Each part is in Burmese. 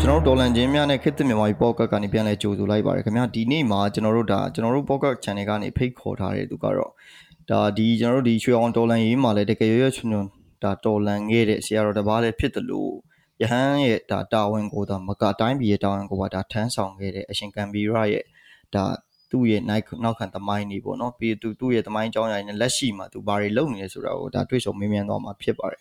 ကျွန်တော်ဒေါ်လန်ချင်းများနဲ့ခေတ်သစ်မြန်မာပြည် podcast ကနေပြန်လဲကြိုဆိုလိုက်ပါတယ်ခင်ဗျာဒီနေ့မှာကျွန်တော်တို့ဒါကျွန်တော်တို့ podcast channel ကနေဖိတ်ခေါ်ထားတဲ့သူကတော့ဒါဒီကျွန်တော်တို့ဒီရွှေအောင်ဒေါ်လန်ရေးမှာလည်းတကယ်ရွရွချွန်ချွန်ဒါဒေါ်လန်ခဲ့တဲ့ဆရာတော်တစ်ပါးလည်းဖြစ်တယ်လို့ယဟန်ရဲ့ဒါတာဝန်ကိုဒါမကတိုင်းပြည်ရဲ့တာဝန်ကိုပါဒါထမ်းဆောင်ခဲ့တဲ့အရှင်ကံဘီရရဲ့ဒါသူ့ရဲ့နောက်နောက်ခံသမိုင်းနေပေါ့နော်ပြီးသူသူ့ရဲ့သမိုင်းကြောင်းရိုင်းနဲ့လက်ရှိမှာသူဘာတွေလုပ်နေလဲဆိုတာကိုဒါတွေ့ဆုံမေးမြန်းသွားမှာဖြစ်ပါတယ်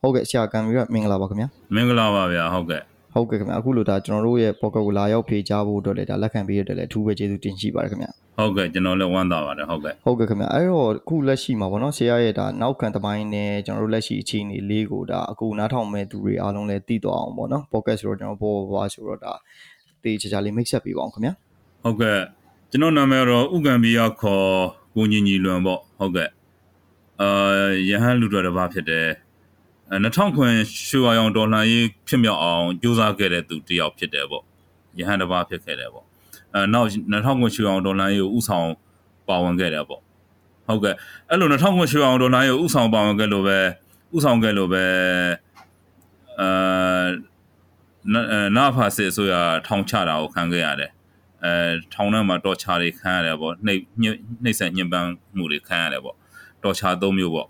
ဟုတ်ကဲ့ဆရာကံဘီရမင်္ဂလာပါခင်ဗျာမင်္ဂလာပါဗျာဟုတ်ကဲ့ ဟုတ်ကဲ့ခင်ဗျအခုလိုဒါကျွန်တော်တို့ရဲ့ pocket ကိုလာရောက်ဖြေချဖို့အတွက်လည်းဒါလက်ခံပေးရတဲ့လည်းအထူးပဲကျေးဇူးတင်ရှိပါတယ်ခင်ဗျဟုတ်ကဲ့ကျွန်တော်လည်းဝမ်းသာပါတယ်ဟုတ်ကဲ့ဟုတ်ကဲ့ခင်ဗျအဲ့တော့အခုလက်ရှိမှာဗောနော်ဆရာရဲ့ဒါနောက်ခံသမိုင်းနဲ့ကျွန်တော်တို့လက်ရှိအခြေအနေလေးကိုဒါအခုနားထောင်မဲ့သူတွေအားလုံးလည်းသိတော့အောင်ဗောနော် pocket ဆိုတော့ကျွန်တော်ဘောဘောဆိုတော့ဒါတေးချာချာလေး mix up ပေးပါအောင်ခင်ဗျဟုတ်ကဲ့ကျွန်တော်နာမည်တော့ဥက္ကံဘီယာခေါ်ကိုညီညီလွန်ပေါ့ဟုတ်ကဲ့အာယဟန်လူတော်တစ်ပါးဖြစ်တယ် 2000ခွင်ရွှေဝါရောင်ဒေါ်လာရေးဖြစ်မြောက်အောင်ကြိုးစားခဲ့တဲ့သူတယောက်ဖြစ်တယ်ပေါ့ယဟန်တစ်ပါးဖြစ်ခဲ့တယ်ပေါ့အဲနောက်2000ခွင်ရွှေဝါရောင်ဒေါ်လာရေးကိုဥဆောင်ပါဝင်ခဲ့တယ်ပေါ့ဟုတ်ကဲ့အဲ့လို2000ခွင်ရွှေဝါရောင်ဒေါ်လာရေးကိုဥဆောင်ပါဝင်ခဲ့လို့ပဲဥဆောင်ခဲ့လို့ပဲအာနာဖာစစ်အစိုးရထောင်ချတာကိုခံခဲ့ရတယ်အဲထောင်ထဲမှာတော်ချာတွေခံရတယ်ပေါ့နှိပ်နှိပ်ဆက်ညှဉ်းပန်းမှုတွေခံရတယ်ပေါ့တော်ချာ၃မျိုးပေါ့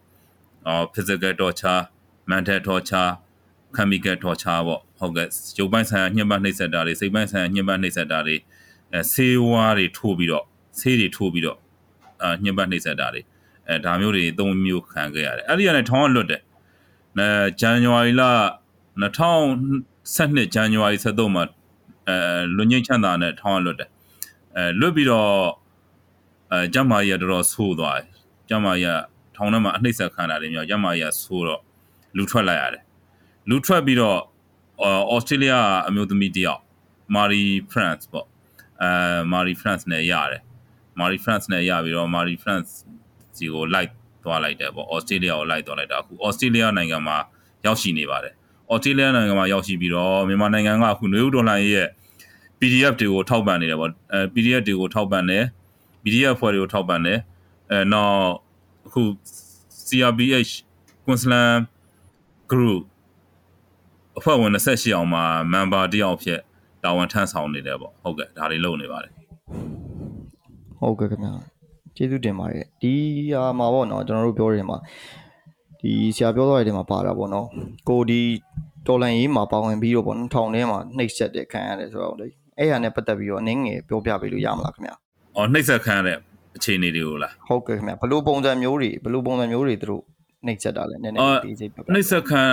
အော် physical torture mental torture chemical torture ပေါ့ဟုတ်ကဲ့ရုပ်ပိုင်းဆိုင်ရာညှဉ်းပန်းနှိပ်စက်တာတွေစိတ်ပိုင်းဆိုင်ရာညှဉ်းပန်းနှိပ်စက်တာတွေအဲဆေးဝါးတွေထိုးပြီးတော့ဆေးတွေထိုးပြီးတော့အာညှဉ်းပန်းနှိပ်စက်တာတွေအဲဒါမျိုးတွေသုံးမျိုးခံခဲ့ရတယ်အဲ့ဒီကနေထောင်းလွတ်တယ်အဲဇန်နဝါရီလ2012ဇန်နဝါရီ23မှာအဲလွန်ငိမ့်ချမ်းသာနဲ့ထောင်းလွတ်တယ်အဲလွတ်ပြီးတော့အဲကျမကြီးကတော်တော်ဆိုးသွားတယ်ကျမကြီးကထောင်းထဲမှာအနှိမ့်ဆက်ခံတာတွေမျိုးကျမကြီးကဆိုးတော့ လူထွက်လိုက်ရတယ်လူထွက်ပြီးတော့ဩစတြေးလျအမျိုးသမီးတယောက်မာရီဖရန့်စ်ပေါ့အဲမာရီဖရန့်စ်နဲ့ရတယ်မာရီဖရန့်စ်နဲ့ရပြီးတော့မာရီဖရန့်စ်စီကိုလိုက်သွားလိုက်တယ်ပေါ့ဩစတြေးလျကိုလိုက်သွားလိုက်တာအခုဩစတြေးလျနိုင်ငံမှာရောက်ရှိနေပါတယ်ဩစတြေးလျနိုင်ငံမှာရောက်ရှိပြီးတော့မြန်မာနိုင်ငံကအခုနွေဦးဒေါ်လာရဲ့ PDF တွေကိုထောက်ပံ့နေတယ်ပေါ့အဲ PDF တွေကိုထောက်ပံ့တယ် PDF ဖွဲ့တွေကိုထောက်ပံ့တယ်အဲနောက်အခု CRBH Queensland group အဖွဲ့ဝင်28အောင်မှာ member တယောက်ဖြစ်တာဝန်ထမ်းဆောင်နေတယ်ပေါ့ဟုတ်ကဲ့ဒါတွေလုပ်နေပါတယ်ဟုတ်ကဲ့ခင်ဗျာကျေးဇူးတင်ပါတယ်ဒီဟာမှာပေါ့နော်ကျွန်တော်တို့ပြောနေမှာဒီဆရာပြောသွားတဲ့နေရာမှာပါတာပေါ့နော်ကိုဒီတော်လန်ရေးမှာပါဝင်ပြီးတော့ပေါ့နော်ထောင်ထဲမှာနှိပ်စက်တဲ့ခံရတယ်ဆိုတော့လေအဲ့ဟာနဲ့ပတ်သက်ပြီးတော့အနည်းငယ်ပြောပြပေးလို့ရမလားခင်ဗျာအော်နှိပ်စက်ခံရတဲ့အခြေအနေတွေကိုလားဟုတ်ကဲ့ခင်ဗျာဘလို့ပုံစံမျိုးတွေဘလို့ပုံစံမျိုးတွေသူတို့ နှိပ်စက်တာလဲနည်းနည်းတေးစိတ်ပြနှိပ်စက်ခံ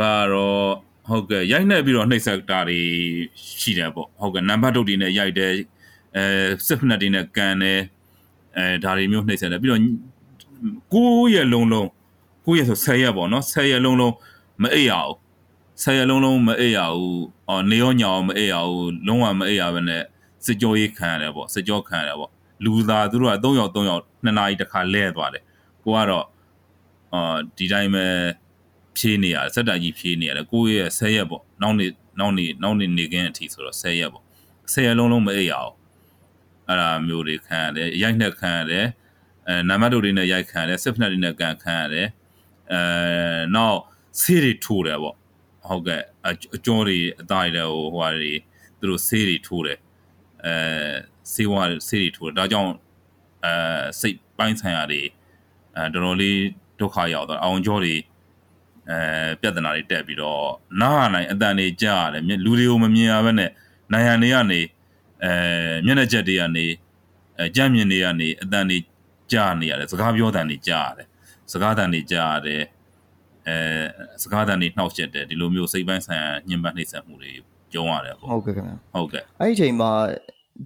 ကတော့ဟုတ်ကဲ့ရိုက်နှက်ပြီးတော့နှိပ်စက်တာတွေရှိတယ်ပေါ့ဟုတ်ကဲ့နံပါတ်တုတ်တွေနဲ့ရိုက်တယ်အဲစစ်ဖက်တွေနဲ့ကန်တယ်အဲဒါတွေမျိုးနှိပ်စက်တယ်ပြီးတော့ကိုးရက်လုံးလုံးကိုးရက်ဆို10ရက်ပေါ့နော်10ရက်လုံးလုံးမအိပ်ရအောင်10ရက်လုံးလုံးမအိပ်ရဘူးအော်နေရောညောင်မအိပ်ရဘူးလုံးဝမအိပ်ရဘဲနဲ့စစ်ကြောရေးခံရတယ်ပေါ့စစ်ကြောခံရတယ်ပေါ့လူသားသူတို့က3ယောက်3ယောက်2နာရီတခါလဲသွားတယ်ကိုကတော့ အာဒီတိုင်းပဲဖြေးနေရတယ်စက်တိုင်ကြီးဖြေးနေရတယ်ကိုယ့်ရဲ့ဆဲရက်ပေါ့နောက်နေ့နောက်နေ့နောက်နေ့နေခင်းအထိဆိုတော့ဆဲရက်ပေါ့ဆဲရက်လုံးလုံးမအိပ်ရအောင်အဲ့ဒါမျိုးတွေခံရတယ်ရိုက်နှက်ခံရတယ်အဲနံပါတ်တို့တွေနဲ့ရိုက်ခံရတယ်စစ်ဖက်တွေနဲ့ကန်ခံရတယ်အဲနောက်ဆေးတွေထိုးတယ်ပေါ့ဟုတ်ကဲ့အကျော်တွေအသားတွေဟိုဟိုဟာတွေသူတို့ဆေးတွေထိုးတယ်အဲဆေးဝါးဆေးတွေထိုးတယ်ဒါကြောင့်အဲစိတ်ပိုင်းဆိုင်ရာတွေအဲတော်တော်လေး ဒုက္ခရောက်တော့အောင်ကျော်တွေအဲပြဿနာတွေတက်ပြီးတော့နားနိုင်အတန်တွေကြားရတယ်လူတွေကိုမမြင်ရဘဲနဲ့နိုင်ရန်တွေကနေအဲမျက်နှာချက်တွေကနေအဲအဲကြမ်းမြင်တွေကနေအတန်တွေကြားနေရတယ်စကားပြောတန်တွေကြားရတယ်စကားတန်တွေကြားရတယ်အဲစကားတန်တွေနှောက်ယှက်တယ်ဒီလိုမျိုးစိတ်ပိုင်းဆိုင်ရာညှဉ်းပန်းနှိပ်စက်မှုတွေကြုံရတယ်ပေါ့ဟုတ်ကဲ့ခင်ဗျာဟုတ်ကဲ့အဲ့ဒီအချိန်မှာ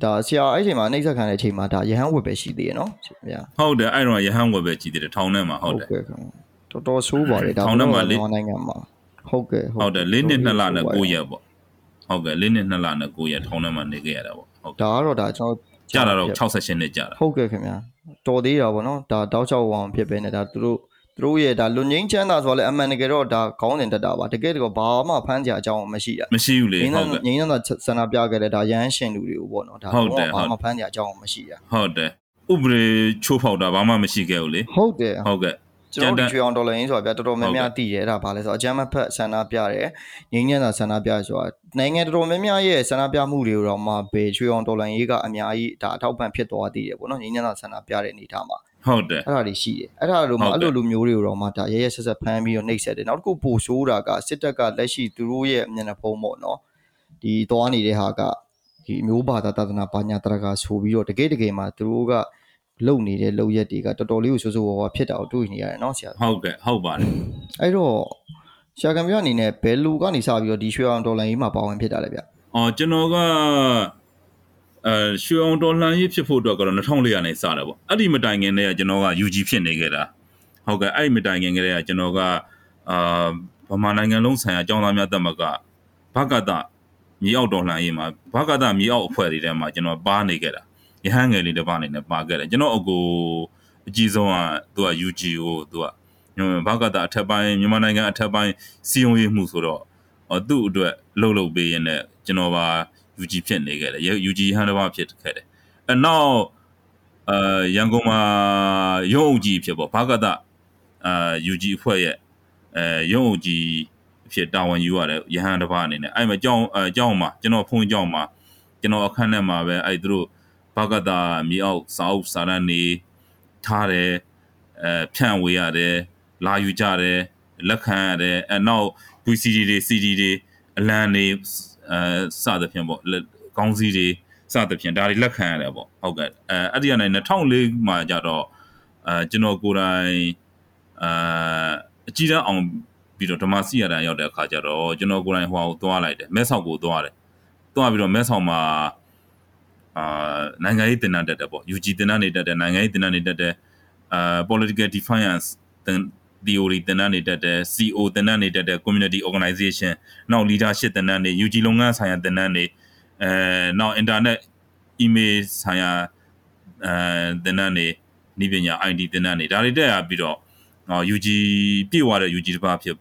ဒါဆရာအဲ့ဒီအချိန်မှာနှိမ့်ဆက်ခံတဲ့အချိန်မှာဒါရဟန်းဝတ်ပဲရှိသေးတယ်နော်ဗျာဟုတ်တယ်အဲ့တော့ရဟန်းဝယ်ပဲကြည်တယ်ထောင်ထဲမှာဟုတ်တယ်ကဲ့ခင်ဗျာတော်တော်ဆိုးပါတယ်ဒါထောင်ထဲမှာလေမြန်မာနိုင်ငံမှာဟုတ်ကဲ့ဟုတ်တယ်၄နှစ်2လနဲ့9ရက်ပေါ့ဟုတ်ကဲ့၄နှစ်2လနဲ့9ရက်ထောင်ထဲမှာနေခဲ့ရတာပေါ့ဟုတ်ကဲ့ဒါကတော့ဒါကျွန်တော်ကြာတာတော့68နှစ်ကြာတာဟုတ်ကဲ့ခင်ဗျာတော်သေးတာဗောနော်ဒါတောက်ချောက်အောင်ဖြစ်ပဲနဲ့ဒါသူတို့ သူတို့ရဲ့ဒါလွန်ငင်းချမ်းသာဆိုတော့လည်းအမှန်တကယ်တော့ဒါခေါင်းတင်တက်တာပါတကယ်တော့ဘာမှဖမ်းကြအကြောင်းမရှိတာမရှိဘူးလေငင်းဟုတ်ကဲ့ငင်းသာဆန္ဒပြခဲ့တဲ့ဒါရဟန်းရှင်လူတွေကိုဗောနော်ဒါဟုတ်တယ်ဘာဟုတ်မှဖမ်းကြအကြောင်းမရှိတာဟုတ်တယ်ဥပဒေချိုးဖောက်တာဘာမှမရှိခဲ့ဘူးလေဟုတ်တယ်ဟုတ်ကဲ့ကျွန်တော်ကျန်တဲ့ဒီချွေအောင်ဒေါ်လာရင်းဆိုတာဗျာတော်တော်များများတည်တယ်အဲ့ဒါဘာလဲဆိုတော့အကြမ်းမဖက်ဆန္ဒပြတယ်ငင်းညံ့တာဆန္ဒပြဆိုတာနိုင်ငံတော်တော်များများရဲ့ဆန္ဒပြမှုတွေကိုတော့မှဘေချွေအောင်ဒေါ်လာရင်းကအများကြီးဒါအထောက်ပံ့ဖြစ်သွားတည်တယ်ဗောနော်ငင်းညံ့တာဆန္ဒပြတဲ့အနေထားမှာ ဟုတ်တယ်အဲ့ဒါတွေရှိတယ်အဲ့ဒါလိုမှဟုတ်အဲ့ကဲ့လိုလူမျိုးတွေကိုတော့မှဒါရရဆက်ဆက်ဖမ်းပြီးတော့နှိပ်စက်တယ်နောက်တစ်ခုပိုဆိုးတာကစစ်တပ်ကလက်ရှိသူတို့ရဲ့မျက်နှာဖုံးပေါ့နော်ဒီသွားနေတဲ့ဟာကဒီအမျိုးဘာသာသာသနာပညာတရကဆိုပြီးတော့တကယ်တကယ်မှသူတို့ကလုံနေတဲ့လုံရက်တွေကတော်တော်လေးကိုဆိုးဆိုးဝါးဝါဖြစ်တာကိုတွေ့နေရတယ်နော်ဆရာဟုတ်ကဲ့ဟုတ်ပါတယ်အဲ့တော့ဆရာကံပြအနေနဲ့ဘယ်လူကနေစပြီးတော့ဒီရွှေအောင်ဒေါ်လာကြီးမှာပါဝင်ဖြစ်တာလဲဗျအော်ကျွန်တော်က အဲရွှေအောင်တော်လှန်ရေးဖြစ်ဖို့အတွက်ကတော့2400နဲ့စတယ်ပေါ့အဲ့ဒီမတိုင်ခင်တည်းကကျွန်တော်က UG ဖြစ်နေခဲ့တာဟုတ်ကဲ့အဲ့ဒီမတိုင်ခင်ကတည်းကကျွန်တော်ကအာဗမာနိုင်ငံလုံးဆိုင်ရာအကြောင်းသားများတက်မကဘကတမြေအောက်တော်လှန်ရေးမှာဘကတမြေအောက်အဖွဲ့တွေထဲမှာကျွန်တော်ပါနေခဲ့တာရဟန်းငယ်လေးတစ်ပါးအနေနဲ့ပါခဲ့တယ်ကျွန်တော်အကိုအကြီးဆုံးကသူက UG ကိုသူကဘကတအထက်ပိုင်းမြန်မာနိုင်ငံအထက်ပိုင်းစီယုံရေးမှုဆိုတော့အော်သူ့အတွက်လှုပ်လှုပ်ပေးရင်လည်းကျွန်တော်ပါ UG ဖြစ်နေခဲ့တယ် UG ဟန်တစ်ပါးဖြစ်ခဲ့တယ်အဲနောက်အဲရန်ကုန်မှာရုံးအုပ်ကြီးဖြစ်ပေါ့ဘာကတအာ UG အဖွဲ့ရဲ့အဲရုံးအုပ်ကြီးဖြစ်တာဝန်ယူရတယ်ရဟန်းတစ်ပါးအနေနဲ့အဲ့မှာကြောင်းအဲကြောင်းမှာကျွန်တော်ဖုန်းကြောင်းမှာကျွန်တော်အခန်းထဲမှာပဲအဲ့သူတို့ဘာကတမြေအောက်စာအုပ်စာတမ်းနေထားတယ်အဲဖြန့်ဝေရတယ်လာယူကြတယ်လက်ခံရတယ်အဲနောက် VCD တွေ CD တွေအလံတွေ အဲစသဖြင့်ပေါ့လက်ကောင်းစီးတွေစသဖြင့်ဒါတွေလက်ခံရတယ်ပေါ့ဟုတ်ကဲ့အဲအဲ့ဒီကနေ2004မှာကြတော့အဲကျွန်တော်ကိုယ်တိုင်အဲအကြီးတန်းအောင်ပြီးတော့ဓမ္မစီရတန်ရောက်တဲ့အခါကျတော့ကျွန်တော်ကိုယ်တိုင်ဟိုကိုသွားလိုက်တယ်မဲဆောက်ကိုသွားတယ်သွားပြီးတော့မဲဆောက်မှာအာနိုင်ငံရေးတင်နန်းတက်တယ်ပေါ့ UG တင်နန်းနေတက်တယ်နိုင်ငံရေးတင်နန်းနေတက်တယ်အာ political defiance တင် theory တင်နန်းနေတက်တယ် CO တင်နန်းနေတက်တယ် community organization နောက် leadership တင်နန်းနေ UG လုပ်ငန်းဆိုင်ရာတင်နန်းနေအဲနောက် internet email ဆိုင်ရာအဲတင်နန်းနေဤပညာ ID တင်နန်းနေဒါတွေတက်ရပြီးတော့ဟော UG ပြည့်ဝတဲ့ UG တစ်ပါးဖြစ်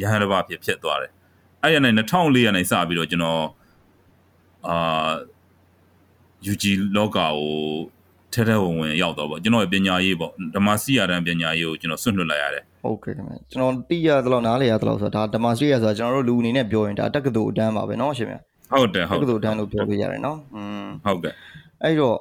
ရဟန်းတစ်ပါးဖြစ်ဖြစ်သွားတယ်အဲ့ရနေ2004ရနေစပြီးတော့ကျွန်တော်အာ UG လောကကိုထဲထဲဝင်ဝင်ရောက်တော့ပေါ့ကျွန်တော်ရဲ့ပညာရေးပေါ့ဓမ္မစီရတန်ပညာရေးကိုကျွန်တော်ဆွန့်လွတ်လိုက်ရတယ် ဟုတ်ကဲ့ခင်ဗျကျွန်တော်တိရသလောက်နားလေရသလောက်ဆိုတာဒါဓမ္မစရိယဆိုတာကျွန်တော်တို့လူအနေနဲ့ပြောရင်ဒါတက္ကသိုလ်အတန်းပါပဲเนาะရှင်ဗျ ဟုတ်တယ် တ ဟု က္ တ် ကသိုလ်အတန်းလို့ပြောလို့ရတယ်เนาะอืม ဟုတ်ကဲ့ အဲ့တော့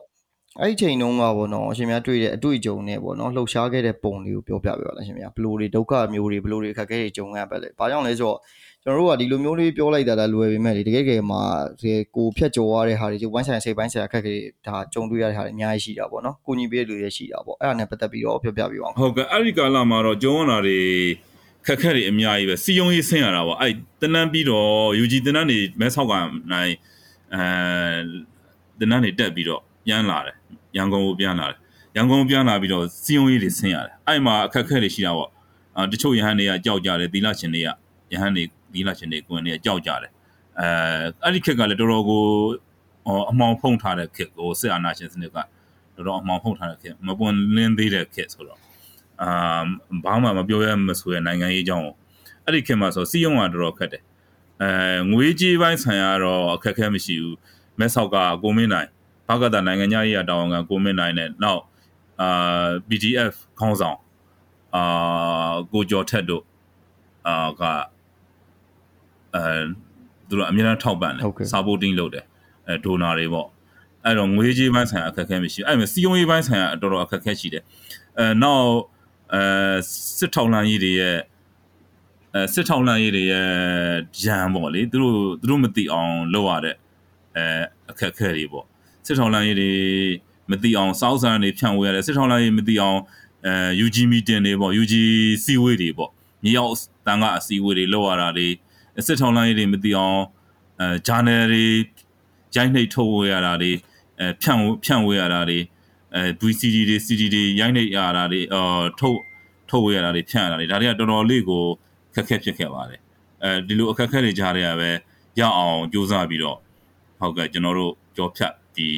အဲ့ဒီချိန်တုန်းကပေါ့နော်အရှင်များတွေ့တဲ့အတွေ့အကြုံနဲ့ပေါ့နော်လှုပ်ရှားခဲ့တဲ့ပုံလေးကိုပြောပြပေးပါလားရှင်များဘလို့တွေဒုက္ခမျိုးတွေဘလို့တွေအခက်အခဲတွေကြုံရပါလဲ။ဘာကြောင့်လဲဆိုတော့ ကျွန်တော်တို့ကဒီလိုမျိုးလေးပြောလိုက်တာလည်းလွယ်ပေမဲ့လေတကယ်တကယ်မှာဒီကိုဖြတ်ကျော်ရတဲ့ဟာတွေဝိုင်းဆိုင်စိတ်ပိုင်းဆိုင်အခက်အခဲတွေဒါကြုံတွေ့ရတဲ့ဟာတွေအများကြီးရှိတာပေါ့နော်။ကိုညီပေးတဲ့လူတွေရှိတာပေါ့။အဲ့ဒါနဲ့ပတ်သက်ပြီးတော့ပြောပြပေးပါဦးဟုတ်ကဲ့အဲ့ဒီကာလမှာတော့ကျုံရတာတွေခက်ခက်တွေအများကြီးပဲစီယုံရေးဆင်းရတာပေါ့အဲ့တနန်းပြီးတော့ UG တနန်းနေမဲဆောက်ကနိုင်အဲတနန်းနေတက်ပြီးတော့ပြန်လာတယ်ရန်ကုန်ကိုပြန်လာတယ်ရန်ကုန်ပြန်လာပြီးတော့စီယုံရေးတွေဆင်းရတယ်အဲ့မှာအခက်ခက်တွေရှိတာပေါ့အာတချို့ရဟန်းတွေကကြောက်ကြတယ်သီလရှင်တွေကရဟန်းတွေ သီလရှင်တွေကွင်တွေကကြောက်ကြတယ်အဲအဲ့ဒီခက်ကလည်းတော်တော်ကိုအမောင်ဖုံးထားတဲ့ခက်ကိုစစ်အာဏာရှင်စနစ်ကတော်တော်အမောင်ဖုံးထားတဲ့ခက်မပွန်လင်းသေးတဲ့ခက်ဆိုတော့အာဘာမှမပြောရမဆိုရနိုင်ငံရေးအကြောင်းကိုအဲ့ဒီခင်မှာဆိုစီယုံကတော်တော်ခက်တယ်အဲငွေကြေးပိုင်းဆိုင်ရာတော့အခက်အခဲမရှိဘူးမဲဆောက်ကကိုမင်းနိုင်ဘာကတာနိုင်ငံရေးအတောင်ကကိုမင်းနိုင်နဲ့နောက်အာ PDF ခေါင်းဆောင်အာကိုကျော်ထက်တို့အာက အဲသူတို့အများအားထောက်ပံ့တယ် supporting လုပ်တယ်အဲဒိုနာတွေပေါ့အဲ့တော့ငွေကြေးပိုင်းဆိုင်ရာအခက်အခဲမရှိဘူးအဲ့မှာစီယုံရေးပိုင်းဆိုင်ရာတော်တော်အခက်အခဲရှိတယ်အဲနောက်အဲစစ်ထောက်လှမ်းရေးတွေရဲ့အဲစစ်ထောက်လှမ်းရေးတွေရဲ့ရန်ပေါ့လေသူတို့သူတို့မသိအောင်လုပ်ရတဲ့အဲအခက်အခဲတွေပေါ့စစ်ထောက်လှမ်းရေးတွေမသိအောင်စောက်ဆန်နေဖြန့်ဝေရတယ်စစ်ထောက်လိုင်းမသိအောင်အဲ UG meeting တွေပေါ့ UG စီဝေးတွေပေါ့မြေရောက်တန်ကအစီဝေးတွေလောက်ရတာတွေ စစ်ထောက်လိုင်းတွေမသိအောင်အဲ journal တွေရိုက်နှိပ်ထုတ်ဝေရတာတွေအဲဖြန့်ဖြန့်ဝေရတာတွေအဲ VCD တွေ CD တွေရိုက်နှိပ်ရတာတွေအော်ထုတ်ထုတ်ဝေရတာတွေဖြန့်ရတာတွေဒါတွေကတော်တော်လေးကိုခက်ခဲဖြစ်ခဲ့ပါတယ်အဲဒီလိုအခက်အခဲတွေကြားရပဲရအောင်စူးစမ်းပြီးတော့ဟုတ်ကဲ့ကျွန်တော်တို့ကြောဖြတ်ဒီ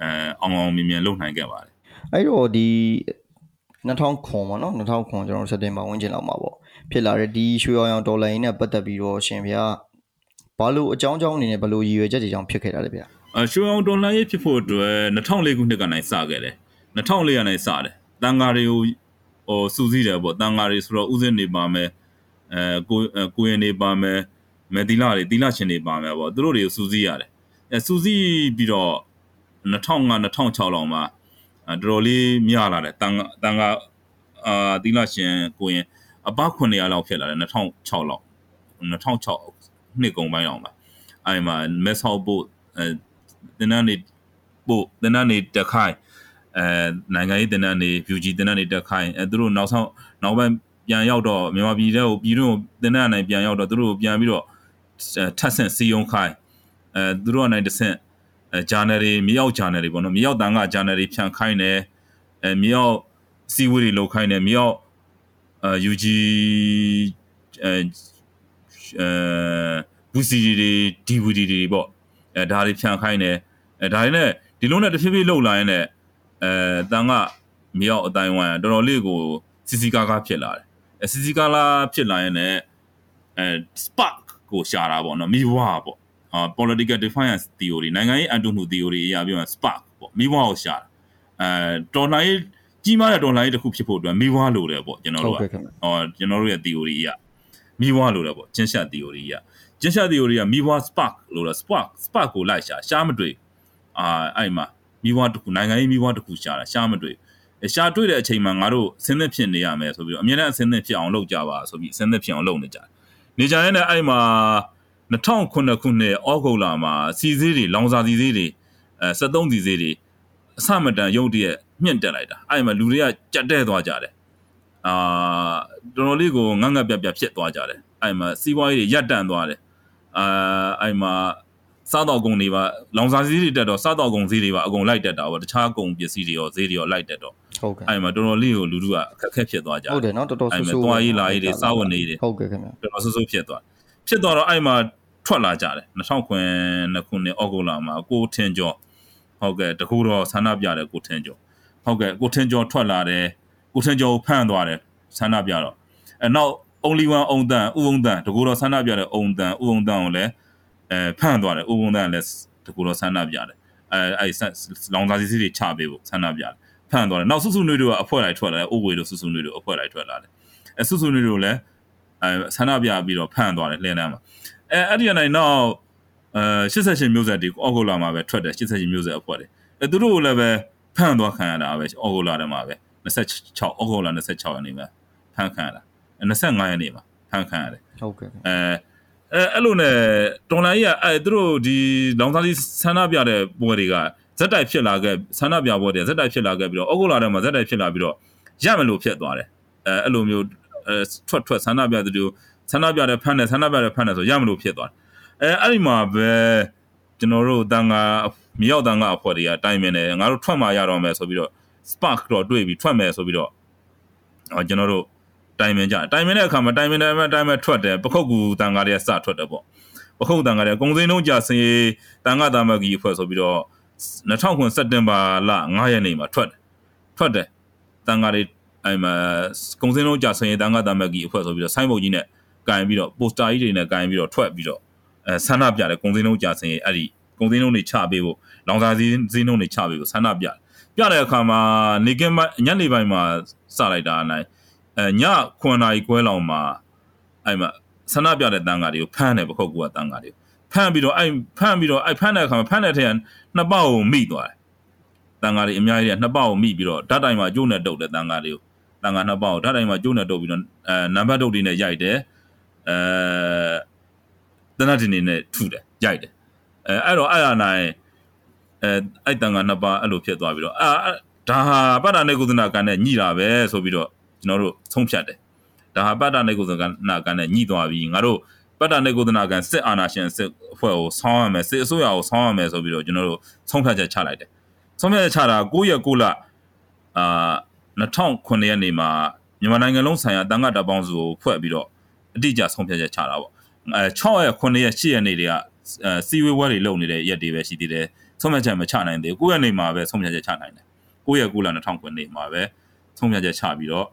အဲအောင်အောင်မြင်မြင်လုပ်နိုင်ခဲ့ပါတယ်အဲ့တော့ဒီ 2000ခွန်ပေါ့နော်2000ခွန်ကျွန်တော်စက်တင်ဘာဝင်ကျင်လောက်မှာပေါ့ဖြစ်လာတဲ့ဒီရွှေရောင်ဒေါ်လာရင်းနဲ့ပတ်သက်ပြီးတော့ရှင်ဗျာဘာလို့အကြောင်းအကြောင်းအနေနဲ့ဘလို့ရည်ရွယ်ချက်တွေကြောင့်ဖြစ်ခဲ့တာလဲဗျာအရွှေရောင်ဒေါ်လာရေးဖြစ်ဖို့အတွက်2004ခုနှစ်ကနိုင်စခဲ့တယ်2004ကနိုင်စတယ်တန်ဃာတွေကိုဟိုစူးစီးတယ်ပေါ့တန်ဃာတွေဆိုတော့ဥစဉ်နေပါမယ်အဲကိုကိုရင်နေပါမယ်မေတီလာတွေတီလာရှင်တွေပါမယ်ပေါ့သူတို့တွေကိုစူးစီးရတယ်အဲစူးစီးပြီးတော့2005 2006လောက်မှာ တော်တော်လေးမြလာတယ်တန်တန်ကအာတီလာရှင်ကိုရင်အပ900လောက်ဖြစ်လာတယ်2006လောက်2006နှစ်ကုန်ပိုင်းအောင်ပါအဲ့မှာမက်ဆော့ပို့အဲတင်းနန်းနေပို့တင်းနန်းနေတက်ခိုင်းအဲနိုင်ငံရေးတင်းနန်းနေ VG တင်းနန်းနေတက်ခိုင်းအဲသူတို့နောက်ဆုံးနောက်ပိုင်းပြန်ရောက်တော့မြန်မာပြည်ထဲကိုပြည်တွင်းကိုတင်းနန်းနိုင်ပြန်ရောက်တော့သူတို့ပြန်ပြီးတော့ထပ်ဆင့်စီယုံခိုင်းအဲသူတို့ကနေတဆင့် အဲ journal တွေမြေရောက် journal တွေပေါ့နော်မြေရောက်တန်က journal တွေဖြန့်ခိုင်းတယ်အဲမြေရောက်စီဝေးတွေလောက်ခိုင်းတယ်မြေရောက်အဲ UG အဲအဲ VCD တွေ DVD တွေပေါ့အဲဒါတွေဖြန့်ခိုင်းတယ်အဲဒါတွေနဲ့ဒီလုံးနဲ့တဖြည်းဖြည်းလှုပ်လာရင်လည်းအဲတန်ကမြေရောက်အတိုင်းဝိုင်းတော်တော်လေးကိုစီစီကားကားဖြစ်လာတယ်အဲစီစီကားလာဖြစ်လာရင်လည်းအဲ spark ကိုရှာတာပေါ့နော်မိဘပေါ့အာ political defiance theory နိုင်ငံရေးအန်တုမှု theory အရာပြောရင် spark ပေါ့မိဘကိုရှာတာအဲတော်လှန်ရေးကြီးမားတဲ့တော်လှန်ရေးတစ်ခုဖြစ်ဖို့အတွက်မိဘလိုတယ်ပေါ့ကျွန်တော်တို့ကဟောကျွန်တော်တို့ရဲ့ theory အရမိဘလိုတယ်ပေါ့ချင်းရှက် theory အရချင်းရှက် theory ကမိဘ spark လို့လား spark spark ကိုလိုက်ရှာရှားမတွေ့အာအဲ့မှာမိဘတစ်ခုနိုင်ငံရေးမိဘတစ်ခုရှာတာရှားမတွေ့ရှားတွေ့တဲ့အချိန်မှာငါတို့အစင်းသစ်ဖြစ်နေရမယ်ဆိုပြီးတော့အမြဲတမ်းအစင်းသစ်ဖြစ်အောင်လုပ်ကြပါဆိုပြီးအစင်းသစ်ဖြစ်အောင်လုပ်နေကြတယ်နေကြရင်လည်းအဲ့မှာ 2009ခုနှစ်ဩဂုတ်လမှာစီစည်းတွေလောင်စာစီစည်းတွေအဲ73စီစည်းတွေအစမတန်ရုပ်တရက်မြင့်တက်လိုက်တာအဲ့မှာလူတွေကကြက်တဲ့သွားကြတယ်အာတော်တော်လေးကိုငတ်ငတ်ပြတ်ပြတ်ဖြစ်သွားကြတယ်အဲ့မှာစီးပွားရေးတွေရပ်တန့်သွားတယ်အာအဲ့မှာစားတော့ကုန်တွေပါလောင်စာဈေးတွေတက်တော့စားတော့ကုန်ဈေးတွေပါအကုန်လိုက်တက်တာပေါ့တခြားကုန်ပစ္စည်းတွေရောဈေးတွေရောလိုက်တက်တော့ဟုတ်ကဲ့အဲ့မှာတော်တော်လေးကိုလူလူကအခက်ခဲဖြစ်သွားကြတယ်ဟုတ်တယ်နော်တော်တော်ဆူဆူသွားရေးလာရေးတွေစားဝတ်နေတွေဟုတ်ကဲ့ခင်ဗျတော်တော်ဆူဆူဖြစ်သွား ဖြစ်သွားတော့အဲ့မှာထွက်လာကြတယ်2000ခုနှစ်ခုနှစ်ဩဂုတ်လမှာကိုထင်ကျော်ဟုတ်ကဲ့တကူတော့ဆန္ဒပြတယ်ကိုထင်ကျော်ဟုတ်ကဲ့ကိုထင်ကျော်ထွက်လာတယ်ကိုထင်ကျော်ကိုဖမ်းသွားတယ်ဆန္ဒပြတော့အဲနောက် only one အုံတန်ဥုံတန်တကူတော့ဆန္ဒပြတယ်အုံတန်ဥုံတန်ကိုလည်းအဲဖမ်းသွားတယ်ဥုံတန်လည်းတကူတော့ဆန္ဒပြတယ်အဲအဲလောင်စာစီစီတွေချပေးဖို့ဆန္ဒပြတယ်ဖမ်းသွားတယ်နောက်စုစုနွေတို့ကအဖွဲလိုက်ထွက်လာတယ်ဥဝေတို့စုစုနွေတို့အဖွဲလိုက်ထွက်လာတယ်အဲစုစုနွေတို့လည်း အဲဆန္ဒပြပြီးတော့ဖမ်းသွားတယ်လှည့်လမ်းမှာအဲအဲ့ဒီကနေနောက်အဲ88မျိုးဆက်တွေအော်ဂိုလာမှာပဲထွက်တယ်88မျိုးဆက်အဖွဲတယ်အဲသူတို့ကိုလည်းပဲဖမ်းသွားခံရတာပဲအော်ဂိုလာထဲမှာပဲ26အော်ဂိုလာ26ရက်နေ့မှာဖမ်းခံရတာ25ရက်နေ့မှာဖမ်းခံရတယ်ဟုတ်ကဲ့အဲအဲအဲ့လိုနဲ့တော်လိုင်းကြီးကအဲသူတို့ဒီလောင်စာလေးဆန္ဒပြတဲ့ပွဲတွေကဇက်တိုက်ဖြစ်လာခဲ့ဆန္ဒပြပွဲတွေဇက်တိုက်ဖြစ်လာခဲ့ပြီးတော့အောက်ကိုလာထဲမှာဇက်တိုက်ဖြစ်လာပြီးတော့ရမလို့ဖြစ်သွားတယ်အဲအဲ့လိုမျိုးအဲ ထွက်ထွက်ဆန္ဒပြတဲ့သူဆန္ဒပြတဲ့ဖမ်းတယ်ဆန္ဒပြတဲ့ဖမ်းတယ်ဆိုရမလို့ဖြစ်သွားတယ်အဲအဲ့ဒီမှာပဲကျွန်တော်တို့တန်ခါမြေရောက်တန်ခါအဖွဲ့တွေကတိုင်ပင်တယ်ငါတို့ထွက်มาရတော့မယ်ဆိုပြီးတော့ spark တော့တွေ့ပြီးထွက်မယ်ဆိုပြီးတော့ကျွန်တော်တို့တိုင်ပင်ကြတိုင်ပင်တဲ့အခါမှာတိုင်ပင်တယ်မှတိုင်မဲ့ထွက်တယ်ပခုတ်ကူတန်ကားတွေကစထွက်တယ်ပေါ့ပခုတ်တန်ကားတွေကုံစင်းလုံးကြာစင်တန်ကားတာမကြီးအဖွဲ့ဆိုပြီးတော့2009စက်တင်ဘာလ9ရက်နေ့မှာထွက်တယ်ထွက်တယ်တန်ကားတွေ အဲ့မှာကုံစင်းလုံးကြာစင်တန်ကားတာမကြီးအဖွဲ့ဆိုပြီးတော့ဆိုင်းဘုတ်ကြီးနဲ့ကင်ပြီးတော့ပိုစတာကြီးတွေနဲ့ကင်ပြီးတော့ထွက်ပြီးတော့အဲဆန္ဒပြတယ်ကုံစင်းလုံးကြာစင်အဲ့ဒီကုံစင်းလုံးတွေချပေးဖို့လောင်စာစည်းစင်းလုံးတွေချပေးဖို့ဆန္ဒပြတယ်ပြတဲ့အခါမှာနေကင်းညနေပိုင်းမှာစလိုက်တာနိုင်အဲည9နာရီခွဲလောက်မှာအဲ့မှာဆန္ဒပြတဲ့တန်းကားတွေကိုဖမ်းတယ်ပခုတ်ကူကတန်းကားတွေကိုဖမ်းပြီးတော့အဲ့ဖမ်းပြီးတော့အဲ့ဖမ်းတဲ့အခါမှာဖမ်းတဲ့ထက်ကနှစ်ပေါက်ကိုမိသွားတယ်တန်းကားတွေအများကြီးနှစ်ပေါက်ကိုမိပြီးတော့ဓာတ်တိုင်မှာကျိုးနဲ့တုပ်တဲ့တန်းကားတွေကို တန်းကားနှစ်ပေါက်ကိုဓာတ်တိုင်မှာကျိုးနဲ့တုပ်ပြီးတော့အဲနံပါတ်တုပ်တွေနဲ့ရိုက်တယ်အဲတနတ်တင်နေနဲ့ထုတယ်ရိုက်တယ်အဲအဲ့တော့အဲ့ရနိုင်အဲအဲ့တန်ခါနှစ်ပါးအဲ့လိုဖြစ်သွားပြီးတော့အာဒါဟာပတ္တနေကုသနာကံနဲ့ညှိတာပဲဆိုပြီးတော့ကျွန်တော်တို့ဆုံးဖြတ်တယ်ဒါဟာပတ္တနေကုသနာကံနဲ့ညှိသွားပြီးငါတို့ပတ္တနေကုသနာကံစစ်အာဏာရှင်စစ်အဖွဲ့ကိုဆောင်းရမယ်စစ်အစိုးရကိုဆောင်းရမယ်ဆိုပြီးတော့ကျွန်တော်တို့ဆုံးဖြတ်ချက်ချလိုက်တယ်ဆုံးဖြတ်ချက်ချတာ9ရက်9လအာ 2009ရက်နေ့မှာမြန်မာနိုင်ငံလုံးဆိုင်ရာတန်ခါတပ်ပေါင်းစုကိုဖွဲ့ပြီးတော့အတိအကျဆုံးဖြတ်ချက်ချတာပေါ့အဲ6ရက်9ရက်10ရက်နေ့တွေကစီဝေးဝဲတွေလုပ်နေတဲ့ရက်တွေပဲရှိသေးတယ်ဆုံးဖြတ်ချက်မချနိုင်သေးဘူး9ရက်နေ့မှာပဲဆုံးဖြတ်ချက်ချနိုင်တယ်9ရက်9လ2009နေ့မှာပဲဆုံးဖြတ်ချက်ချပြီးတော့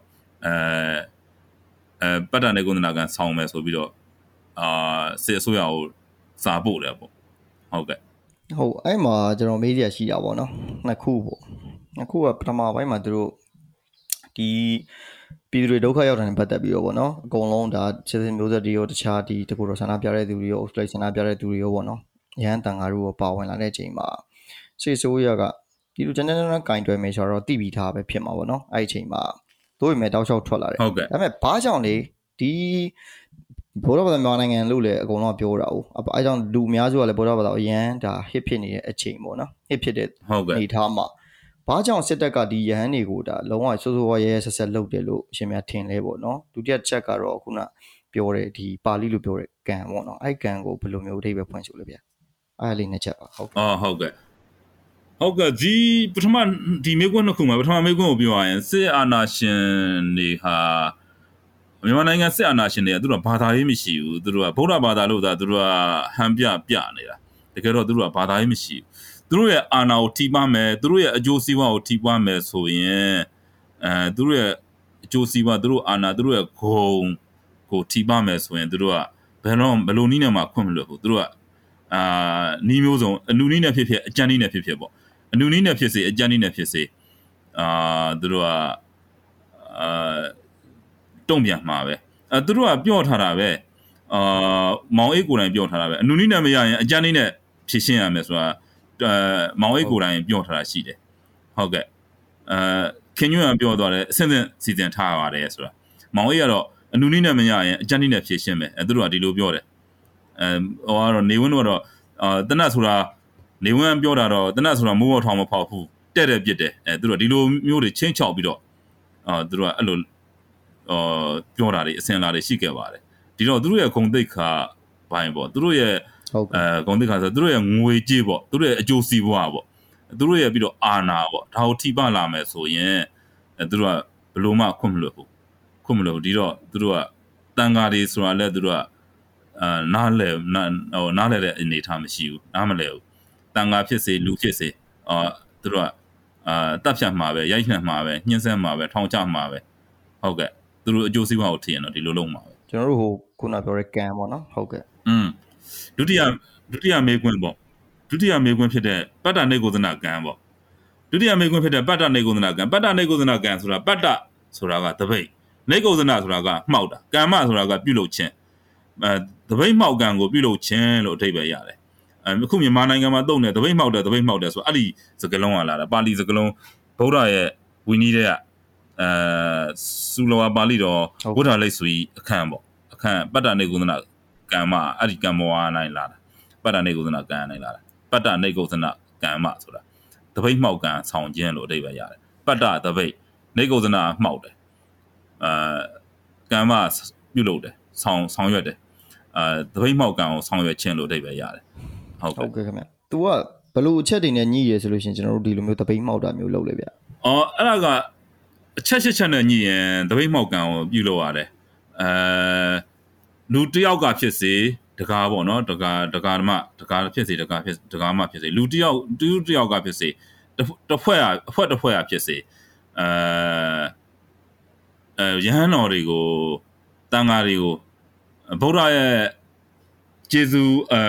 အဲအဲပတ်တန်တဲ့ကုသနာကန်ဆောင်းမယ်ဆိုပြီးတော့အာစစ်အစိုးရကိုစာပို့တယ်ပေါ့ဟုတ်ကဲ့ဟုတ်အဲ့မှာကျွန်တော်မေးစရာရှိတာပေါ့နော်နှစ်ခုပေါ့နှစ်ခုကပထမပိုင်းမှာသူတို့ ဒီပြည်သူတွေဒုက္ခရောက်တာနဲ့ပတ်သက်ပြီးတော့ပေါ့နော်အကုန်လုံးဒါစစ်စစ်မျိုးဆက်တွေရောတခြားဒီတကူတော်ဆန္ဒပြတဲ့သူတွေရောအုပ်လိုက်ဆန္ဒပြတဲ့သူတွေရောပေါ့နော်ရဟန်းတန်ဃာတို့ရောပါဝင်လာတဲ့အချိန်မှာစစ်ဆိုးရကဒီလိုကျန်းကျန်းကျန်းကင်တွယ်မယ်ဆိုတော့တိပြီးသားပဲဖြစ်မှာပေါ့နော်အဲ့ဒီအချိန်မှာတို့ရမယ်တောက်လျှောက်ထွက်လာတယ်ဟုတ်ကဲ့ဒါပေမဲ့ဘာကြောင့်လဲဒီဘိုးတော်ဘာသာမြန်မာနိုင်ငံလို့လည်းအကုန်လုံးကပြောတာ哦အဲကြောင့်လူအများစုကလည်းဘိုးတော်ဘာသာအရန်ဒါ hit ဖြစ်နေတဲ့အချိန်ပေါ့နော် hit ဖြစ်တဲ့ဟုတ်ကဲ့အနေထားမှာ ဘာကြောင့်စစ်တပ်ကဒီရဟန်းတွေကိုဒါလုံးဝစိုးစိုးဝါးရဲရဲဆက်ဆက်လုပ်တယ်လို့အရှင်များထင်လဲပေါ့နော်ဒုတိယချက်ကတော့ခုနပြောတဲ့ဒီပါဠိလိုပြောတဲ့ကံပေါ့နော်အဲ့ကံကိုဘယ်လိုမျိုးအဓိပ္ပာယ်ဖွင့်ဆိုလဲဗျအဲ့ဒါလေးနှစ်ချက်ပါဟုတ်ကဲ့အော်ဟုတ်ကဲ့ဟုတ်ကဲ့ဒီပထမဒီမေကွန်းနှစ်ခုမှာပထမမေကွန်းကိုပြောရရင်စစ်အာဏာရှင်တွေဟာမြန်မာနိုင်ငံစစ်အာဏာရှင်တွေကသူတို့ကဘာသာရေးမရှိဘူးသူတို့ကဗုဒ္ဓဘာသာလို့သာသူတို့ကဟန်ပြပြနေတာတကယ်တော့သူတို့ကဘာသာရေးမရှိဘူး သူတို့ရဲ့အာဏာကိုထိပါမယ်သူတို့ရဲ့အကျိုးစီးပွားကိုထိပါမယ်ဆိုရင်အဲသူတို့ရဲ့အကျိုးစီးပွားသူတို့အာဏာသူတို့ရဲ့ဂုံကိုထိပါမယ်ဆိုရင်သူတို့ကဘယ်တော့ဘယ်လိုနည်းနဲ့မှခွင့်မလွတ်ဘူးသူတို့ကအာနီးမျိုးစုံအနူနီးနဲ့ဖြစ်ဖြစ်အကြမ်းနီးနဲ့ဖြစ်ဖြစ်ပေါ့အနူနီးနဲ့ဖြစ်စေအကြမ်းနီးနဲ့ဖြစ်စေအာသူတို့ကအာတုံ့ပြန်မှာပဲအဲသူတို့ကပြောထားတာပဲအာမောင်အိတ်ကိုယ်တိုင်ပြောထားတာပဲအနူနီးနဲ့မရရင်အကြမ်းနီးနဲ့ဖြည့်ရှင်းရမယ်ဆိုတာအဲ မောင်အိတ်ကိုယ်တိုင်ပြောထားတာရှိတယ်ဟုတ်ကဲ့အဲခင်ညွန့်ကပြောသွားတယ်အစင်းစင်းစီစဉ်ထားပါတယ်ဆိုတာမောင်အိတ်ကတော့အနူနီးနဲ့မရရင်အကြမ်းနီးနဲ့ဖြည့်ရှင်းမယ်အဲသူတို့ကဒီလိုပြောတယ်အဲဟိုကတော့နေဝင်းတို့ကတော့အာတနတ်ဆိုတာနေဝင်းပြောတာတော့တနတ်ဆိုတာမိုးဘောထောင်မဖောက်ဘူးတဲ့တဲ့ပြစ်တယ်အဲသူတို့ကဒီလိုမျိုးတွေချင်းချောက်ပြီးတော့အာသူတို့ကအဲ့လိုအာပြောတာတွေအစင်လာတွေရှိခဲ့ပါတယ်ဒီတော့သူတို့ရဲ့ဂုံတိတ်ခါဘိုင်းပေါ့သူတို့ရဲ့ ဟုတ်ကဲ့အဲဂုံတိတ်ခါဆိုသူတို့ရဲ့ငွေကြေးပေါ့သူတို့ရဲ့အကျိုးစီးပွားပေါ့သူတို့ရဲ့ပြီးတော့အာနာပေါ့ဒါကိုထိပလာမယ်ဆိုရင်အဲသူတို့ကဘလို့မှခွင့်မလွတ်ဘူးခွင့်မလွတ်ဘူးဒီတော့သူတို့ကတန်ဃာတွေဆိုတာလဲသူတို့ကအာနားလဲနားဟိုနားလဲတဲ့အနေအထားမရှိဘူးနားမလဲဘူးတန်ဃာဖြစ်စေလူဖြစ်စေအာသူတို့ကအာတပ်ဖြတ်မှာပဲရိုက်နှက်မှာပဲညှင်းဆဲမှာပဲထောင်ချမှာပဲဟုတ်ကဲ့သူတို့အကျိုးစီးပွားကိုထည့်ရင်တော့ဒီလိုလုပ်မှာပဲကျွန်တော်တို့ဟိုခုနပြောတဲ့ကံပေါ့နော်ဟုတ်ကဲ့อืม ဒုတိယဒုတိယမေကွန်းပေါ့ဒုတိယမေကွန်းဖြစ်တဲ့ပတ္တနေကုသနာကံပေါ့ဒုတိယမေကွန်းဖြစ်တဲ့ပတ္တနေကုသနာကံပတ္တနေကုသနာကံဆိုတာပတ္တဆိုတာကတပိတ်နေကုသနာဆိုတာကမှောက်တာကမ္မဆိုတာကပြုလုပ်ခြင်းအဲတပိတ်မှောက်ကံကိုပြုလုပ်ခြင်းလို့အဓိပ္ပာယ်ရတယ်အဲအခုမြန်မာနိုင်ငံမှာတုံးတယ်တပိတ်မှောက်တယ်တပိတ်မှောက်တယ်ဆိုအဲ့ဒီစကလုံးကလာတာပါဠိစကလုံးဗုဒ္ဓရဲ့ဝီနည်းတဲ့အဲစူလဝါပါဠိတော်ဘုဒ္ဓလိတ်ဆွေအခန့်ပေါ့အခန့်ပတ္တနေကုသနာ ကံမအဲ့ဒီကံမောဟနိုင်လာတာပတ္တနေကုသနာကံနိုင်လာတာပတ္တနေကုသနာကံမဆိုတာတပိတ်မှောက်ကံဆောင်ခြင်းလို့အဓိပ္ပာယ်ရတယ်ပတ္တတပိတ်နေကုသနာမှောက်တယ်အဲကံမပြုလုပ်တယ်ဆောင်ဆောင်ရွက်တယ်အဲတပိတ်မှောက်ကံကိုဆောင်ရွက်ခြင်းလို့အဓိပ္ပာယ်ရတယ်ဟုတ်ဟုတ်ကဲ့ကဲ့ခင်ဗျ तू ကဘယ်လိုအချက်တွေနဲ့ညှိရဲဆိုလို့ရှိရင်ကျွန်တော်တို့ဒီလိုမျိုးတပိတ်မှောက်တာမျိုးလုပ်လေဗျအော်အဲ့ဒါကအချက်ချက်ချက်နဲ့ညှိရင်တပိတ်မှောက်ကံကိုပြုလုပ်ရတယ်အဲ လူတယောက်ကဖြစ်စေတကားပေါ့နော်တကားတကားမှတကားဖြစ်စေတကားဖြစ်တကားမှဖြစ်စေလူတယောက်တူးတယောက်ကဖြစ်စေတစ်ဖွဲ့အဖွဲတစ်ဖွဲ့အဖြစ်စေအဲအဲရဟန်းတော်တွေကိုတန်ဃာတွေကိုဗုဒ္ဓရဲ့ကျေးဇူးအဲ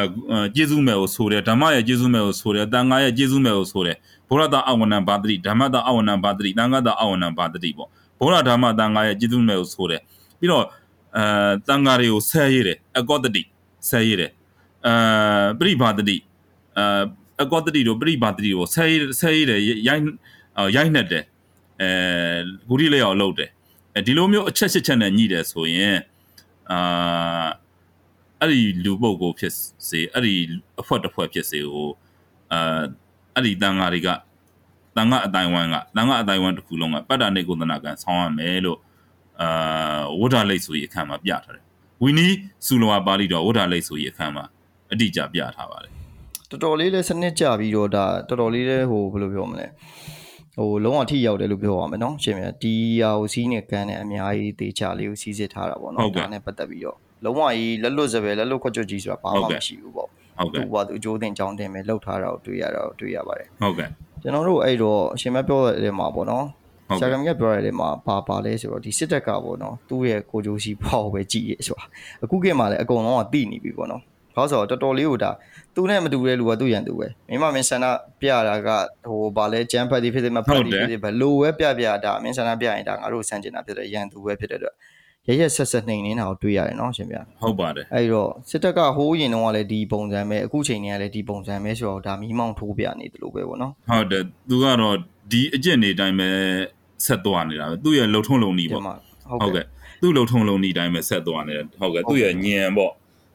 ကျေးဇူးမယ်ကိုဆိုတယ်ဓမ္မရဲ့ကျေးဇူးမယ်ကိုဆိုတယ်တန်ဃာရဲ့ကျေးဇူးမယ်ကိုဆိုတယ်ဗုဒ္ဓသာအဝဏ္ဏဘာတိဓမ္မသာအဝဏ္ဏဘာတိတန်ဃာသာအဝဏ္ဏဘာတိပေါ့ဗုဒ္ဓဓမ္မတန်ဃာရဲ့ကျေးဇူးမယ်ကိုဆိုတယ်ပြီးတော့ အဲတန်ဃာတွေကိုဆဲရည်တယ်အကောတတိဆဲရည်တယ်အဲပရိဘာတတိအဲအကောတတိတို့ပရိဘာတတိကိုဆဲရည်ဆဲရည်တယ်ရိုက်ရိုက်နှက်တယ်အဲဂုရိလေးအောင်လုပ်တယ်အဲဒီလိုမျိုးအချက်ချက်ချက်နဲ့ညှိတယ်ဆိုရင်အာအဲ့ဒီလူပုဂ္ဂိုလ်ဖြစ်စေအဲ့ဒီအဖွက်တစ်ဖွဲ့ဖြစ်စေကိုအာအဲ့ဒီတန်ဃာတွေကတန်ဃာအတိုင်းဝမ်ကတန်ဃာအတိုင်းဝမ်တစ်ခုလုံးကပတ္တနေကုသနာကံဆောင်းရမယ်လို့ အာဝဋ္ဌလိတ်ဆိုရင်အခန်းမှာပြထားတယ်ဝီနီစူလဝါပါဠိတော်ဝဋ္ဌလိတ်ဆိုရင်အခန်းမှာအတိအကျပြထားပါတယ်တော်တော်လေးလဲစနစ်ကြပြီးတော့ဒါတော်တော်လေးလဲဟိုဘယ်လိုပြောမလဲဟိုလုံးဝထိရောက်တယ်လို့ပြောရမယ်နော်ရှင်မြတ်ဒီဟာကိုစီးနေကန်နဲ့အများကြီးတေချာလေးကိုစီးစစ်ထားတာပေါ့နော်ဒါနဲ့ပတ်သက်ပြီးတော့လုံးဝကြီးလက်လွတ်စပယ်လက်လွတ်ခွက်ကြွကြီးဆိုတာဘာမှမရှိဘူးပေါ့ဟုတ်ကဲ့သူ့ဘာသူအကျိုးတင်ကြောင်းတင်ပဲလောက်ထားတာကိုတွေ့ရတာကိုတွေ့ရပါတယ်ဟုတ်ကဲ့ကျွန်တော်တို့အဲ့တော့အရှင်မပြောတဲ့နေရာမှာပေါ့နော်ဟုတ် ဆရာကဲ့ကမြတ်ပြောရတဲ့နေရာမှာဘာပါလဲဆိုတော့ဒီစစ်တပ်ကပေါ့နော်သူ့ရဲ့ကိုကြိုးစီဖောက်ပဲကြည့်ရဆိုတာအခုခေတ်မှာလည်းအကုန်လုံးကသိနေပြီပေါ့နော်ဘာလို့ဆိုတော့တော်တော်လေးကိုဒါသူနဲ့မတူတဲ့လူကသူ့ရန်သူပဲမင်းမမင်းဆန္ဒပြတာကဟိုဘာလဲဂျမ်ဖတ်တီဖြစ်တယ်မဖတ်တီဖြစ်တယ်ဘလို့ပဲပြပြတာမင်းဆန္ဒပြရင်ဒါငါတို့စန့်ကျင်တာဖြစ်တယ်ရန်သူပဲဖြစ်တဲ့အတွက်ရရက်ဆက်ဆက်နှိမ်နေတာကိုတွေ့ရတယ်နော်ရှင်ဗျာဟုတ်ပါတယ်အဲ့တော့စစ်တပ်ကဟိုးရင်တော့ကလည်းဒီပုံစံပဲအခုချိန်တွေကလည်းဒီပုံစံပဲဆိုတော့ဒါမီးမောင်းထိုးပြနေတယ်လို့ပဲပေါ့နော်ဟုတ်တယ်သူကတော့ဒီအကျင့်တွေအတိုင်းပဲ ဆက်သွားနေတာပဲသူ့ရဲ့လှုပ်ထုံးလုံနီးဒီပေါ့မှာဟုတ်ကဲ့သူ့လှုပ်ထုံးလုံနီးအတိုင်းပဲဆက်သွားနေတယ်ဟုတ်ကဲ့သူ့ရဲ့ညံပေါ့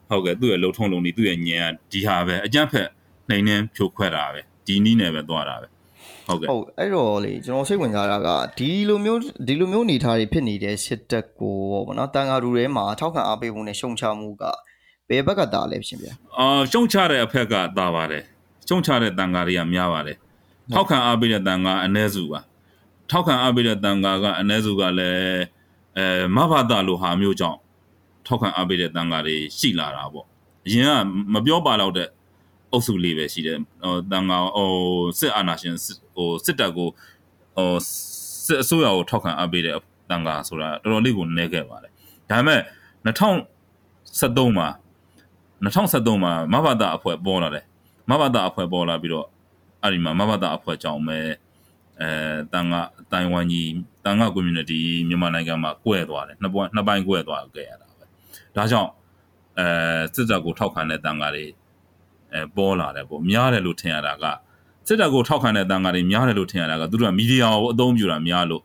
ဟုတ်ကဲ့သူ့ရဲ့လှုပ်ထုံးလုံနီးသူ့ရဲ့ညံကဒီဟာပဲအကြမ်းဖက်နှိမ်နှင်းဖြိုခွဲတာပဲဒီနီးနဲ့ပဲသွားတာပဲဟုတ်ကဲ့ဟုတ်အဲ့တော့လေကျွန်တော်စိတ်ဝင်စားတာကဒီလိုမျိုးဒီလိုမျိုးအနေထားတွေဖြစ်နေတဲ့စစ်တပ်ကိုပေါ့နော်တန်ဃာလူတွေမှာထောက်ခံအားပေးမှုနဲ့ရှုံချမှုကဘယ်ဘက်ကတာလဲရှင်ဗျာအာရှုံချတဲ့အဖက်ကသာပါတယ်ရှုံချတဲ့တန်ဃာတွေကများပါတယ်ထောက်ခံအားပေးတဲ့တန်ဃာအ ਨੇ စုပါ ထောက်ခံအားပေးတဲ့တန်ဃာကအ ਨੇ စုကလည်းအဲမဘာသာလိုဟာမျိုးကြောင့်ထောက်ခံအားပေးတဲ့တန်ဃာတွေရှိလာတာပေါ့အရင်ကမပြောပါတော့တဲ့အုပ်စုလေးပဲရှိတယ်ဟိုတန်ဃာဟိုစစ်အာဏာရှင်စစ်ဟိုစစ်တပ်ကိုဟိုစစ်အစိုးရကိုထောက်ခံအားပေးတဲ့တန်ဃာဆိုတာတော်တော်လေးကိုနည်းခဲ့ပါတယ်ဒါပေမဲ့2013မှာ2013မှာမဘာသာအဖွဲ့ပေါ်လာတယ်မဘာသာအဖွဲ့ပေါ်လာပြီးတော့အဲ့ဒီမှာမဘာသာအဖွဲ့ကြောင့်ပဲ အဲတန်ကတိုင်ဝမ်ကြီးတန်က community မြန်မာနိုင်ငံမှာကွဲသွားတယ်နှစ်ပွားနှစ်ပိုင်းကွဲသွားခဲ့ရတာပဲဒါကြောင့်အဲစစ်တပ်ကိုထောက်ခံတဲ့တန်ကတွေအဲပေါ်လာတယ်ပေါ့များတယ်လို့ထင်ရတာကစစ်တပ်ကိုထောက်ခံတဲ့တန်ကတွေများတယ်လို့ထင်ရတာကသူတို့ကမီဒီယာကိုအသုံးပြုတာများလို့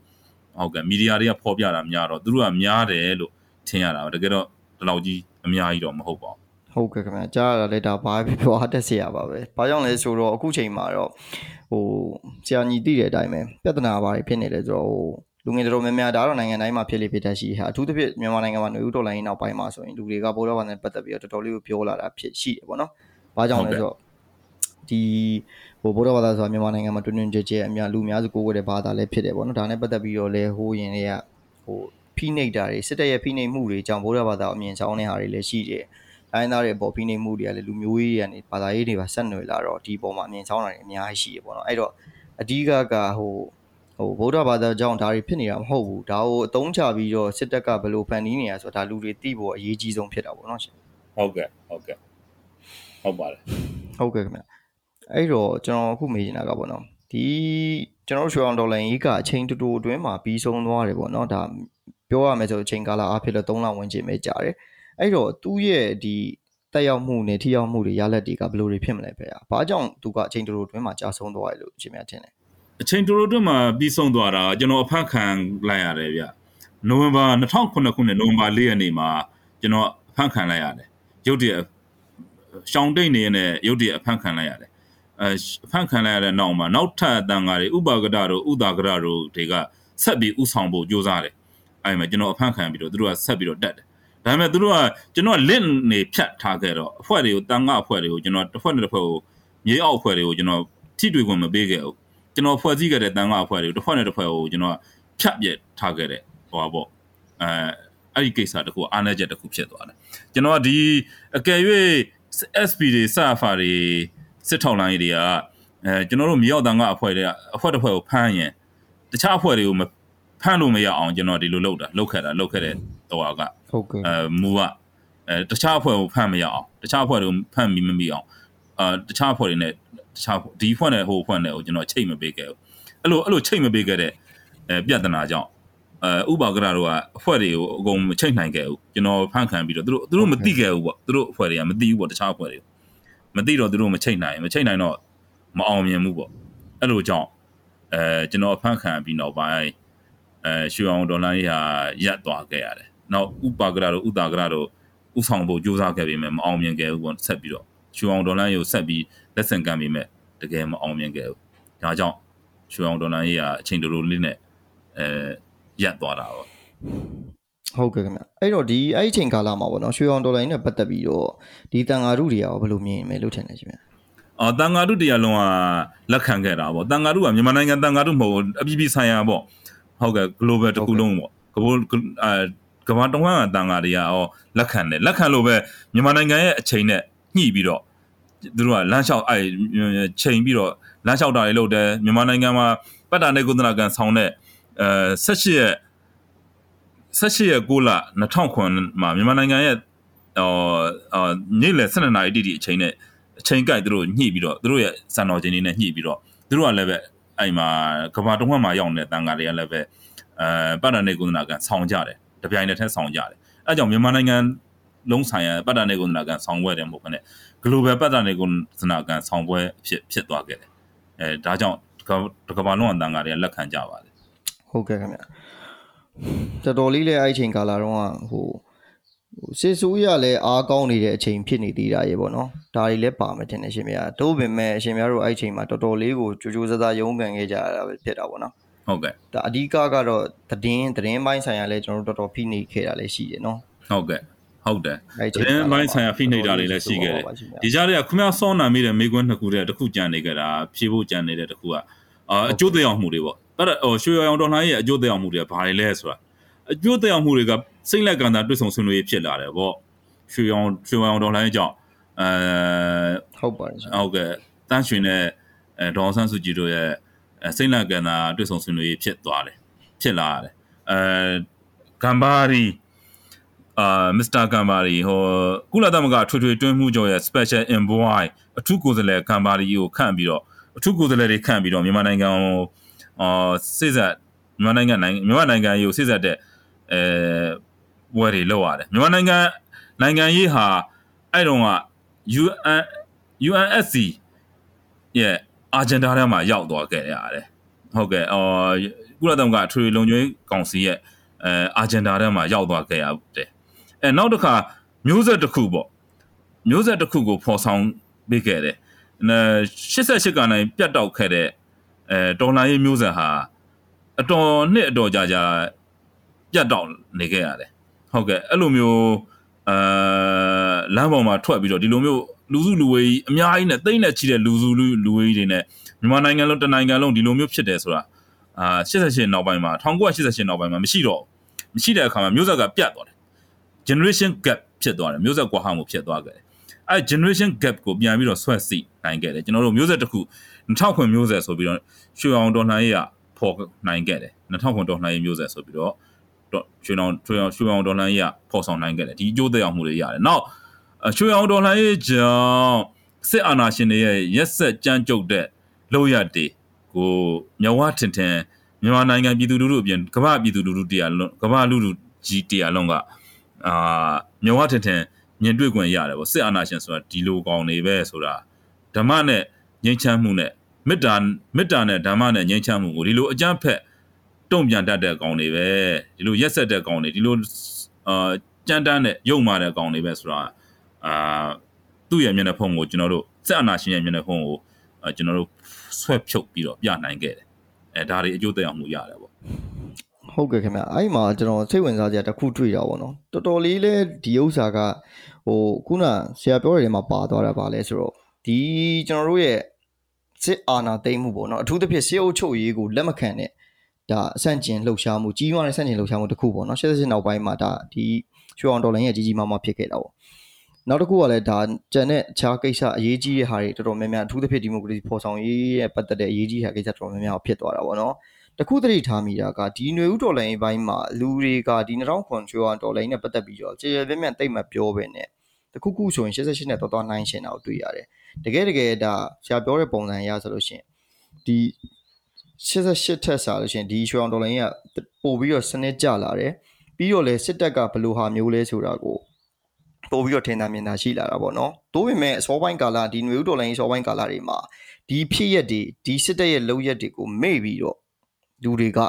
ဟုတ်ကဲ့မီဒီယာတွေကဖော်ပြတာများတော့သူတို့ကများတယ်လို့ထင်ရတာပဲတကယ်တော့ဒီလောက်ကြီးအများကြီးတော့မဟုတ်ပါဘူး ဟုတ်ကဲ့ခင်ဗျာကြားရတာလည်းဒါဘာဖြစ်ဖြစ်အားတက်เสียရပါပဲ။ဘာကြောင့်လဲဆိုတော့အခုချိန်မှာတော့ဟိုဆရာညီသိတဲ့အတိုင်းပဲပြဿနာဘာတွေဖြစ်နေလဲဆိုတော့ဟိုလူငယ်တော်များများဒါတော့နိုင်ငံတိုင်းမှာဖြစ်လေဖြစ်တတ်ရှိဟာအထူးသဖြင့်မြန်မာနိုင်ငံမှာຫນွေဦးတော်လိုင်းနောက်ပိုင်းမှာဆိုရင်လူတွေကဗိုလ်တော်ဘာသာနဲ့ပတ်သက်ပြီးတော့တော်တော်လေးကိုပြောလာတာဖြစ်ရှိတယ်ပေါ့နော်။ဘာကြောင့်လဲဆိုတော့ဒီဟိုဗုဒ္ဓဘာသာဆိုတာမြန်မာနိုင်ငံမှာတွင်တွင်ကြဲကြဲအများလူအများစုကိုးကွယ်တဲ့ဘာသာလည်းဖြစ်တယ်ပေါ့နော်။ဒါနဲ့ပတ်သက်ပြီးတော့လဲဟိုရင်တွေကဟိုဖိနှိပ်တာတွေစစ်တပ်ရဲ့ဖိနှိပ်မှုတွေကြောင့်ဗုဒ္ဓဘာသာအမြင်ဆောင်တဲ့ဟာတွေလည်းရှိတယ်။ တိုင်းသားတွေအပေါ်ဖိနှိပ်မှုတွေကလည်းလူမျိုးရေးတွေကနေဘာသာရေးတွေပါဆက်နွယ်လာတော့ဒီပေါ်မှာအမြင်ချောင်းတာတွေအများကြီးရှိရပေါ့နော်အဲ့တော့အဓိကကဟိုဟိုဗုဒ္ဓဘာသာကြောင့်ဒါတွေဖြစ်နေတာမဟုတ်ဘူးဒါကိုအသုံးချပြီးတော့စစ်တပ်ကဘယ်လိုဖန်တီးနေရဆိုတာဒါလူတွေသိဖို့အရေးကြီးဆုံးဖြစ်တာပေါ့နော်ရှင်ဟုတ်ကဲ့ဟုတ်ကဲ့ဟုတ်ပါတယ်ဟုတ်ကဲ့ခင်ဗျအဲ့တော့ကျွန်တော်အခုမေးနေတာကပေါ့နော်ဒီကျွန်တော်တို့ရွှေအောင်ဒေါ်လာကြီးကအချိန်တူတူအတွင်းမှာပြီးဆုံးသွားတယ်ပေါ့နော်ဒါပြောရမယ်ဆိုအချိန်ကာလအားဖြင့်လည်း3လဝန်းကျင်ပဲကြာတယ် အဲ့တော့သူ့ရဲ့ဒီတက်ရောက်မှုနဲ့ထိရောက်မှုတွေရလက်တွေကဘယ်လိုတွေဖြစ်မလဲဖေ။ဘာကြောင့်သူကအချိန်တူတူအတွင်းမှာကြာဆုံးသွားတယ်လို့အရှင်များထင်လဲအချိန်တိုတိုတွင်းမှာပြီးဆုံးသွားတာကျွန်တော်အဖတ်ခံလိုက်ရတယ်ဗျနိုဝင်ဘာ2009ခုနှစ်နိုဝင်ဘာ4ရက်နေ့မှာကျွန်တော်အဖတ်ခံလိုက်ရတယ်ရုတ်တရက်ရှောင်းတိတ်နေရတဲ့ရုတ်တရက်အဖတ်ခံလိုက်ရတယ်အဲအဖတ်ခံလိုက်ရတဲ့နောက်မှာနောက်ထပ်အတန်ကားတွေဥပါကဒတို့ဥဒါကဒတို့တွေကဆက်ပြီးဥဆောင်ဖို့ကြိုးစားတယ်အဲဒီမှာကျွန်တော်အဖတ်ခံပြီးတော့သူတို့ကဆက်ပြီးတော့တက်တယ် ဒါပေမဲ့သူတို့ကကျွန်တော်လင့်နေဖြတ်ထားခဲ့တော့အဖွဲ့တွေကိုတန်ငါအဖွဲ့တွေကိုကျွန်တော်တစ်ဖွဲ့နဲ့တစ်ဖွဲ့ကိုမြေအောက်အဖွဲ့တွေကိုကျွန်တော်ထိတွေ့ခွင့်မပေးခဲ့ဘူးကျွန်တော်ဖွဲ့စည်းခဲ့တဲ့တန်ခါအဖွဲ့တွေကိုတစ်ဖွဲ့နဲ့တစ်ဖွဲ့ကိုကျွန်တော်ဖြတ်ပြက်ထားခဲ့တဲ့ဟိုပါပေါ့အဲအဲ့ဒီကိစ္စတခုအားနည်းချက်တခုဖြစ်သွားတယ်ကျွန်တော်ကဒီအကယ်၍ SP တွေစဖာတွေစစ်ထောက်လိုင်းတွေကအဲကျွန်တော်တို့မြေရောက်တန်ခါအဖွဲ့တွေအဖွဲ့တစ်ဖွဲ့ကိုဖမ်းရင်တခြားအဖွဲ့တွေကိုမဖမ်းလို့မရအောင်ကျွန်တော်ဒီလိုလုပ်တာလုပ်ခဲ့တာလုပ်ခဲ့တဲ့ ဟိုကဟုတ်ကဲ့အဲမူကအဲတခြားအဖွဲ့ကိုဖမ်းမရအောင်တခြားအဖွဲ့တွေကိုဖမ်းပြီးမမိအောင်အာတခြားအဖွဲ့တွေနဲ့တခြားဒီအဖွဲ့နဲ့ဟိုအဖွဲ့နဲ့ကိုကျွန်တော်ချိတ်မပေးခဲ့ဘူးအဲ့လိုအဲ့လိုချိတ်မပေးခဲ့တဲ့အဲပြဿနာကြောင့်အဲဥပါကရတို့ကအဖွဲ့တွေကိုအကုန်မချိတ်နိုင်ခဲ့ဘူးကျွန်တော်ဖမ်းခံပြီးတော့သူတို့သူတို့မသိခဲ့ဘူးပေါ့သူတို့အဖွဲ့တွေကမသိဘူးပေါ့တခြားအဖွဲ့တွေမသိတော့သူတို့မချိတ်နိုင်မချိတ်နိုင်တော့မအောင်မြင်ဘူးပေါ့အဲ့လိုကြောင့်အဲကျွန်တော်ဖမ်းခံပြီးနောက်ပိုင်းအဲရွှေအောင်ဒေါ်လာကြီးဟာရပ်သွားခဲ့ရတယ် နောက်ဥပါကရတို့ဥတာကရတို့ဥဆောင်ဖို့ကြိုးစားခဲ့ပေမဲ့မအောင်မြင်ခဲ့ဘူးပေါ့ဆက်ပြီးတော့ချူအောင်ဒေါ်လာရုပ်ဆက်ပြီးလက်ဆင့်ကမ်းပေမဲ့တတကယ်မအောင်မြင်ခဲ့ဘူးဒါကြောင့်ရွှေအောင်ဒေါ်လာရေးကအချိန်တိုတိုလေးနဲ့အဲရက်သွားတာပေါ့ဟုတ်ကဲ့ခင်ဗျအဲ့တော့ဒီအဲ့ဒီအချိန်ကာလမှာပေါ့နော်ရွှေအောင်ဒေါ်လာရင်းနဲ့ပတ်သက်ပြီးတော့ဒီတန်ဃာရုတွေကရောဘယ်လိုမြင်မယ်လို့ထင်လဲရှင်ဗျအော်တန်ဃာတုတရားလုံးကလက်ခံခဲ့တာပေါ့တန်ဃာတုကမြန်မာနိုင်ငံတန်ဃာတုမဟုတ်ဘူးအပြည်ပြည်ဆိုင်ရာပေါ့ဟုတ်ကဲ့ global တစ်ခုလုံးပေါ့ကဘောအဲ ကမ္ဘာတဝန်းကတန်ဃာတွေကအော်လက်ခံတယ်လက်ခံလို့ပဲမြန်မာနိုင်ငံရဲ့အချိန်နဲ့ညှိပြီးတော့သူတို့ကလမ်းလျှောက်အဲချိန်ပြီးတော့လမ်းလျှောက်တာတွေလုပ်တယ်မြန်မာနိုင်ငံမှာပတ်တာနေကုသနာကန်ဆောင်တဲ့အဲ18ရက်18ရက်6လ2009မှာမြန်မာနိုင်ငံရဲ့အော်အော်နေ့လယ်12နာရီတိတိအချိန်နဲ့အချိန်ကြိုက်သူတို့ညှိပြီးတော့သူတို့ရဲ့စံတော်ချိန်တွေနဲ့ညှိပြီးတော့သူတို့ကလည်းပဲအဲ့မှာကဘာတုံးမှာရောက်နေတဲ့တန်ဃာတွေကလည်းပဲအဲပတ်တာနေကုသနာကန်ဆောင်ကြတယ် တပြိုင်တည်းထက်ဆောင်ကြတယ်အဲကြောင့်မြန်မာနိုင်ငံလုံးဆိုင်ရာပတ်တာနေကုသနာကန်ဆောင်ပွဲတယ်မဟုတ်ဘဲနဲ့ global ပတ်တာနေကုသနာကန်ဆောင်ပွဲဖြစ်ဖြစ်သွားခဲ့တယ်အဲဒါကြောင့်ကဘာလုံးအတန်ဃာတွေကလက်ခံကြပါတယ်ဟုတ်ကဲ့ခင်ဗျတော်တော်လေးလည်းအဲ့ဒီအချိန်ကာလတော့ဟိုဟိုစစ်ဆိုးရလည်းအားကောင်းနေတဲ့အချိန်ဖြစ်နေသေးတာရေပေါ့နော်ဒါတွေလည်းပါမယ်ထင်တယ်ရှင်ဗျာတိုးပင်မဲ့အရှင်များတို့အဲ့ဒီအချိန်မှာတော်တော်လေးကိုကြိုးကြိုးစားစားရုန်းကန်ခဲ့ကြရတာပဲဖြစ်တာပေါ့နော် ဟုတ်ကဲ့ဒါအဓိကကတော့သတင်းသတင်းပိုင်းဆိုင်ရာလည်းကျွန်တော်တို့တော်တော်ဖိနေခဲ့တာလည်းရှိတယ်နော်ဟုတ်ကဲ့ဟုတ်တယ်အဲ့တရင်ပိုင်းဆိုင်ရာဖိနှိပ်တာတွေလည်းရှိခဲ့တယ်ဒီကြားထဲကခမဆောင်းနာမိတဲ့မိကွန်းနှစ်ခုတည်းတစ်ခုကြံနေကြတာဖြေဖို့ကြံနေတဲ့တစ်ခုကအာအကျိုးသက်ရောက်မှုတွေပေါ့အဲ့ဒါဟိုရွှေရောင်တော်လှန်ရေးရဲ့အကျိုးသက်ရောက်မှုတွေကဘာတွေလဲဆိုတာအကျိုးသက်ရောက်မှုတွေကစိတ်လက်ကံတာတွေ့ဆုံဆွေးနွေးဖြစ်လာတယ်ပေါ့ရွှေရောင်ရွှေရောင်တော်လှန်ရေးကြောင့်အဲဟုတ်ပါတယ်ရှင်ဟုတ်ကဲ့တန်းရွှင်နဲ့အဲဒေါ်အောင်ဆန်းစုကြည်တို့ရဲ့အဲ စိတ်လက်ကံတာတွေ့ဆုံဆွေးနွေးရေးဖြစ်သွားတယ်ဖြစ်လာတယ်အဲဂမ်ဘာရီအာမစ္စတာဂမ်ဘာရီဟိုကုလသမဂ္ဂထွေထွေတွင်းမှုချုပ်ရဲ့ special envoy အထူးကိုယ်စားလှယ်ဂမ်ဘာရီကိုခန့်ပြီးတော့အထူးကိုယ်စားလှယ်တွေခန့်ပြီးတော့မြန်မာနိုင်ငံကိုအာစိစက်မြန်မာနိုင်ငံနိုင်ငံမြန်မာနိုင်ငံရေးကိုစိစက်တဲ့အဲဝယ်တွေလောက်ရတယ်မြန်မာနိုင်ငံနိုင်ငံရေးဟာအဲ့တုန်းက UN UNSC ရဲ့ အာဂျင်ဒါထဲမှာရောက်သွားခဲ့ရတယ်ဟုတ်ကဲ့အော်ကုလသမဂ္ဂအထွေထွေလုံခြုံရေးကောင်စီရဲ့အဲအာဂျင်ဒါထဲမှာရောက်သွားခဲ့ရတယ်အဲနောက်တစ်ခါမျိုးဆက်တစ်ခုပေါ့မျိုးဆက်တစ်ခုကိုဖော်ဆောင်ပေးခဲ့တယ်အဲ88ကနိုင်ပြတ်တောက်ခဲ့တဲ့အဲတော်လိုင်းရေးမျိုးဆက်ဟာအတော်နှစ်အတော်ကြာကြာပြတ်တောက်နေခဲ့ရတယ်ဟုတ်ကဲ့အဲ့လိုမျိုးအဲလမ်းပေါ်မှာထွက်ပြီးတော့ဒီလိုမျိုး လူစုလူဝေးကြီးအများကြီးနဲ့တိမ့်နဲ့ချီတဲ့လူစုလူလူဝေးကြီးတွေနဲ့မြန်မာနိုင်ငံလုံးတနိုင်ငံလုံးဒီလိုမျိုးဖြစ်တယ်ဆိုတာအာ88နောက်ပိုင်းမှာ1988နောက်ပိုင်းမှာမရှိတော့ဘူးမရှိတဲ့အခါမှာမျိုးဆက်ကပြတ်သွားတယ် generation gap ဖြစ်သွားတယ်မျိုးဆက်ကွာဟမှုဖြစ်သွားခဲ့တယ်အဲ generation gap ကိုပြန်ပြီးတော့ဆွဲစီနိုင်ခဲ့တယ်ကျွန်တော်တို့မျိုးဆက်တစ်ခု2000ခွန်မျိုးဆက်ဆိုပြီးတော့ရွှေအောင်တော်လှန်ရေးကဖော်နိုင်ခဲ့တယ်2000ခွန်တော်လှန်ရေးမျိုးဆက်ဆိုပြီးတော့ရွှေအောင်ရွှေအောင်ရွှေအောင်ဒေါ်လာရေးကဖော်ဆောင်နိုင်ခဲ့တယ်ဒီအကျိုးသက်ရောက်မှုတွေရတယ်။နောက် ရွှေအောင်ဒေါ်လာရေးကြောင့်စစ်အာဏာရှင်တွေရဲ့ရက်ဆက်ကြမ်းကြုတ်တဲ့လောက်ရတဲ့ကိုမြဝထင်ထင်မြန်မာနိုင်ငံပြည်သူလူထုအပြင်ကမ္ဘာပြည်သူလူထုတရားလုံးကမ္ဘာလူထုကြီးတရားလုံးကအာမြဝထင်ထင်မြင်တွေ့ခွင့်ရတယ်ပေါ့စစ်အာဏာရှင်ဆိုတာဒီလိုကောင်းနေပဲဆိုတာဓမ္မနဲ့ငြိမ်းချမ်းမှုနဲ့မေတ္တာမေတ္တာနဲ့ဓမ္မနဲ့ငြိမ်းချမ်းမှုကိုဒီလိုအကြမ်းဖက်တုံ့ပြန်တတ်တဲ့ကောင်တွေပဲဒီလိုရက်ဆက်တဲ့ကောင်တွေဒီလိုအာကြမ်းတမ်းတဲ့ရုံမာတဲ့ကောင်တွေပဲဆိုတာ အာသူ့ရဲ့မျက်နှာဖုံးကိုကျွန်တော်တို့စက်အနာရှင်ရဲ့မျက်နှာဖုံးကိုကျွန်တော်တို့ဆွဲဖြုတ်ပြီးတော့ပြနိုင်ခဲ့တယ်အဲဒါတွေအကျိုးသက်ရောက်မှုရတယ်ပေါ့ဟုတ်ကဲ့ခင်ဗျအဲ့မှာကျွန်တော်စိတ်ဝင်စားစရာတစ်ခုတွေ့တာပေါ့နော်တော်တော်လေးလဲဒီဥစ္စာကဟိုခုနဆရာပြောတဲ့နေရာမှာပါသွားတာပါလဲဆိုတော့ဒီကျွန်တော်တို့ရဲ့စစ်အာဏာသိမ်းမှုပေါ့နော်အထူးသဖြင့်စစ်အုပ်ချုပ်ရေးကိုလက်မခံတဲ့ဒါအဆန့်ကျင်လှုပ်ရှားမှုကြီးမားတဲ့ဆန့်ကျင်လှုပ်ရှားမှုတစ်ခုပေါ့နော်88နောက်ပိုင်းမှာဒါဒီရွှေအောင်တော်လိုင်းရဲ့ကြီးကြီးမားမားဖြစ်ခဲ့တာပေါ့ နောက်တစ်ခုကလည်းဒါကျန်တဲ့အခြားကိစ္စအရေးကြီးတဲ့ဟာတွေတော်တော်များများအထူးသဖြင့်ဒီမိုကရေစီဖော်ဆောင်ရေးရဲ့ပတ်သက်တဲ့အရေးကြီးတဲ့ကိစ္စတော်တော်များများဖြစ်သွားတာပေါ့နော်တခုတတိထားမိတာကဒီຫນွေဥတော်လိုင်းဘိုင်းမှာလူတွေကဒီ2009ကျွမ်းတော်လိုင်းနဲ့ပတ်သက်ပြီးတော့ကြေရပြည့်မြတ်တိတ်မပြောပဲနဲ့တခုခုဆိုရင်88နဲ့တော်တော်နိုင်ရှင်တာကိုတွေ့ရတယ်တကယ်တကယ်ဒါဆရာပြောတဲ့ပုံစံအရဆိုလို့ရှိရင်ဒီ88ထက်စားလို့ရှိရင်ဒီရွှေအောင်တော်လိုင်းကပို့ပြီးတော့စနစ်ကျလာတယ်ပြီးတော့လဲစစ်တပ်ကဘယ်လိုဟာမျိုးလဲဆိုတာကို ပို့ပြီးတော့ထင်သာမြင်သာရှိလာတာပေါ့နော်။တိုးပေမဲ့အစောပိုင်းကာလဒီຫນွေဥတော်လိုင်းအစောပိုင်းကာလတွေမှာဒီဖြစ်ရက်တွေဒီစစ်တပ်ရဲ့လုံရက်တွေကိုမေ့ပြီးတော့လူတွေက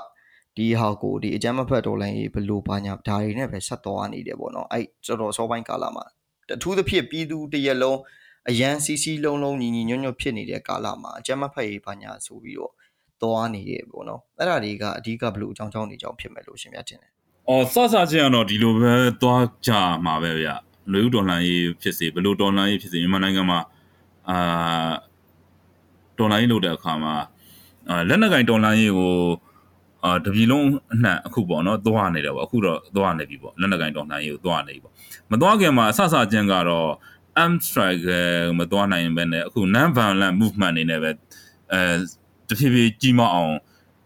ဒီဟာကိုဒီအကြမ်းမဖက်တော်လိုင်းဘယ်လိုပါညာဒါတွေနဲ့ပဲဆက်သွားနေတယ်ပေါ့နော်။အဲ့တော်တော်စောပိုင်းကာလမှာအထူးသဖြင့်ပြည်သူတရက်လုံးအရန်စီစီလုံးလုံးညီညီညွတ်ညွတ်ဖြစ်နေတဲ့ကာလမှာအကြမ်းမဖက်ရေးဘာညာဆိုပြီးတော့သွားနေတယ်ပေါ့နော်အဲ့ဒါတွေကအဓိကဘလို့အကြောင်းကြောင်းတွေကြောင့်ဖြစ်မယ်လို့ရှင်များထင်တယ်။အော်စစချင်းကတော့ဒီလိုပဲသွားကြမှာပဲဗျ။ လူဦးတော်လှန်ရေးဖြစ်စေဘလို့တော်လှန်ရေးဖြစ်စေမြန်မာနိုင်ငံမှာအာတော်လှန်ရေးလုပ်တဲ့အခါမှာအာလက်နက်ကင်တော်လှန်ရေးကိုအာတပြည်လုံးအနှံ့အခုပေါ့နော်သွားနေတယ်ပေါ့အခုတော့သွားနေပြီပေါ့လက်နက်ကင်တော်လှန်ရေးကိုသွားနေပြီပေါ့မသွားခင်မှာအဆဆချင်းကတော့ arm strike မသွားနိုင်ဘဲနဲ့အခု non violent movement အနေနဲ့ပဲအဲတဖြည်းဖြည်းကြီးမအောင်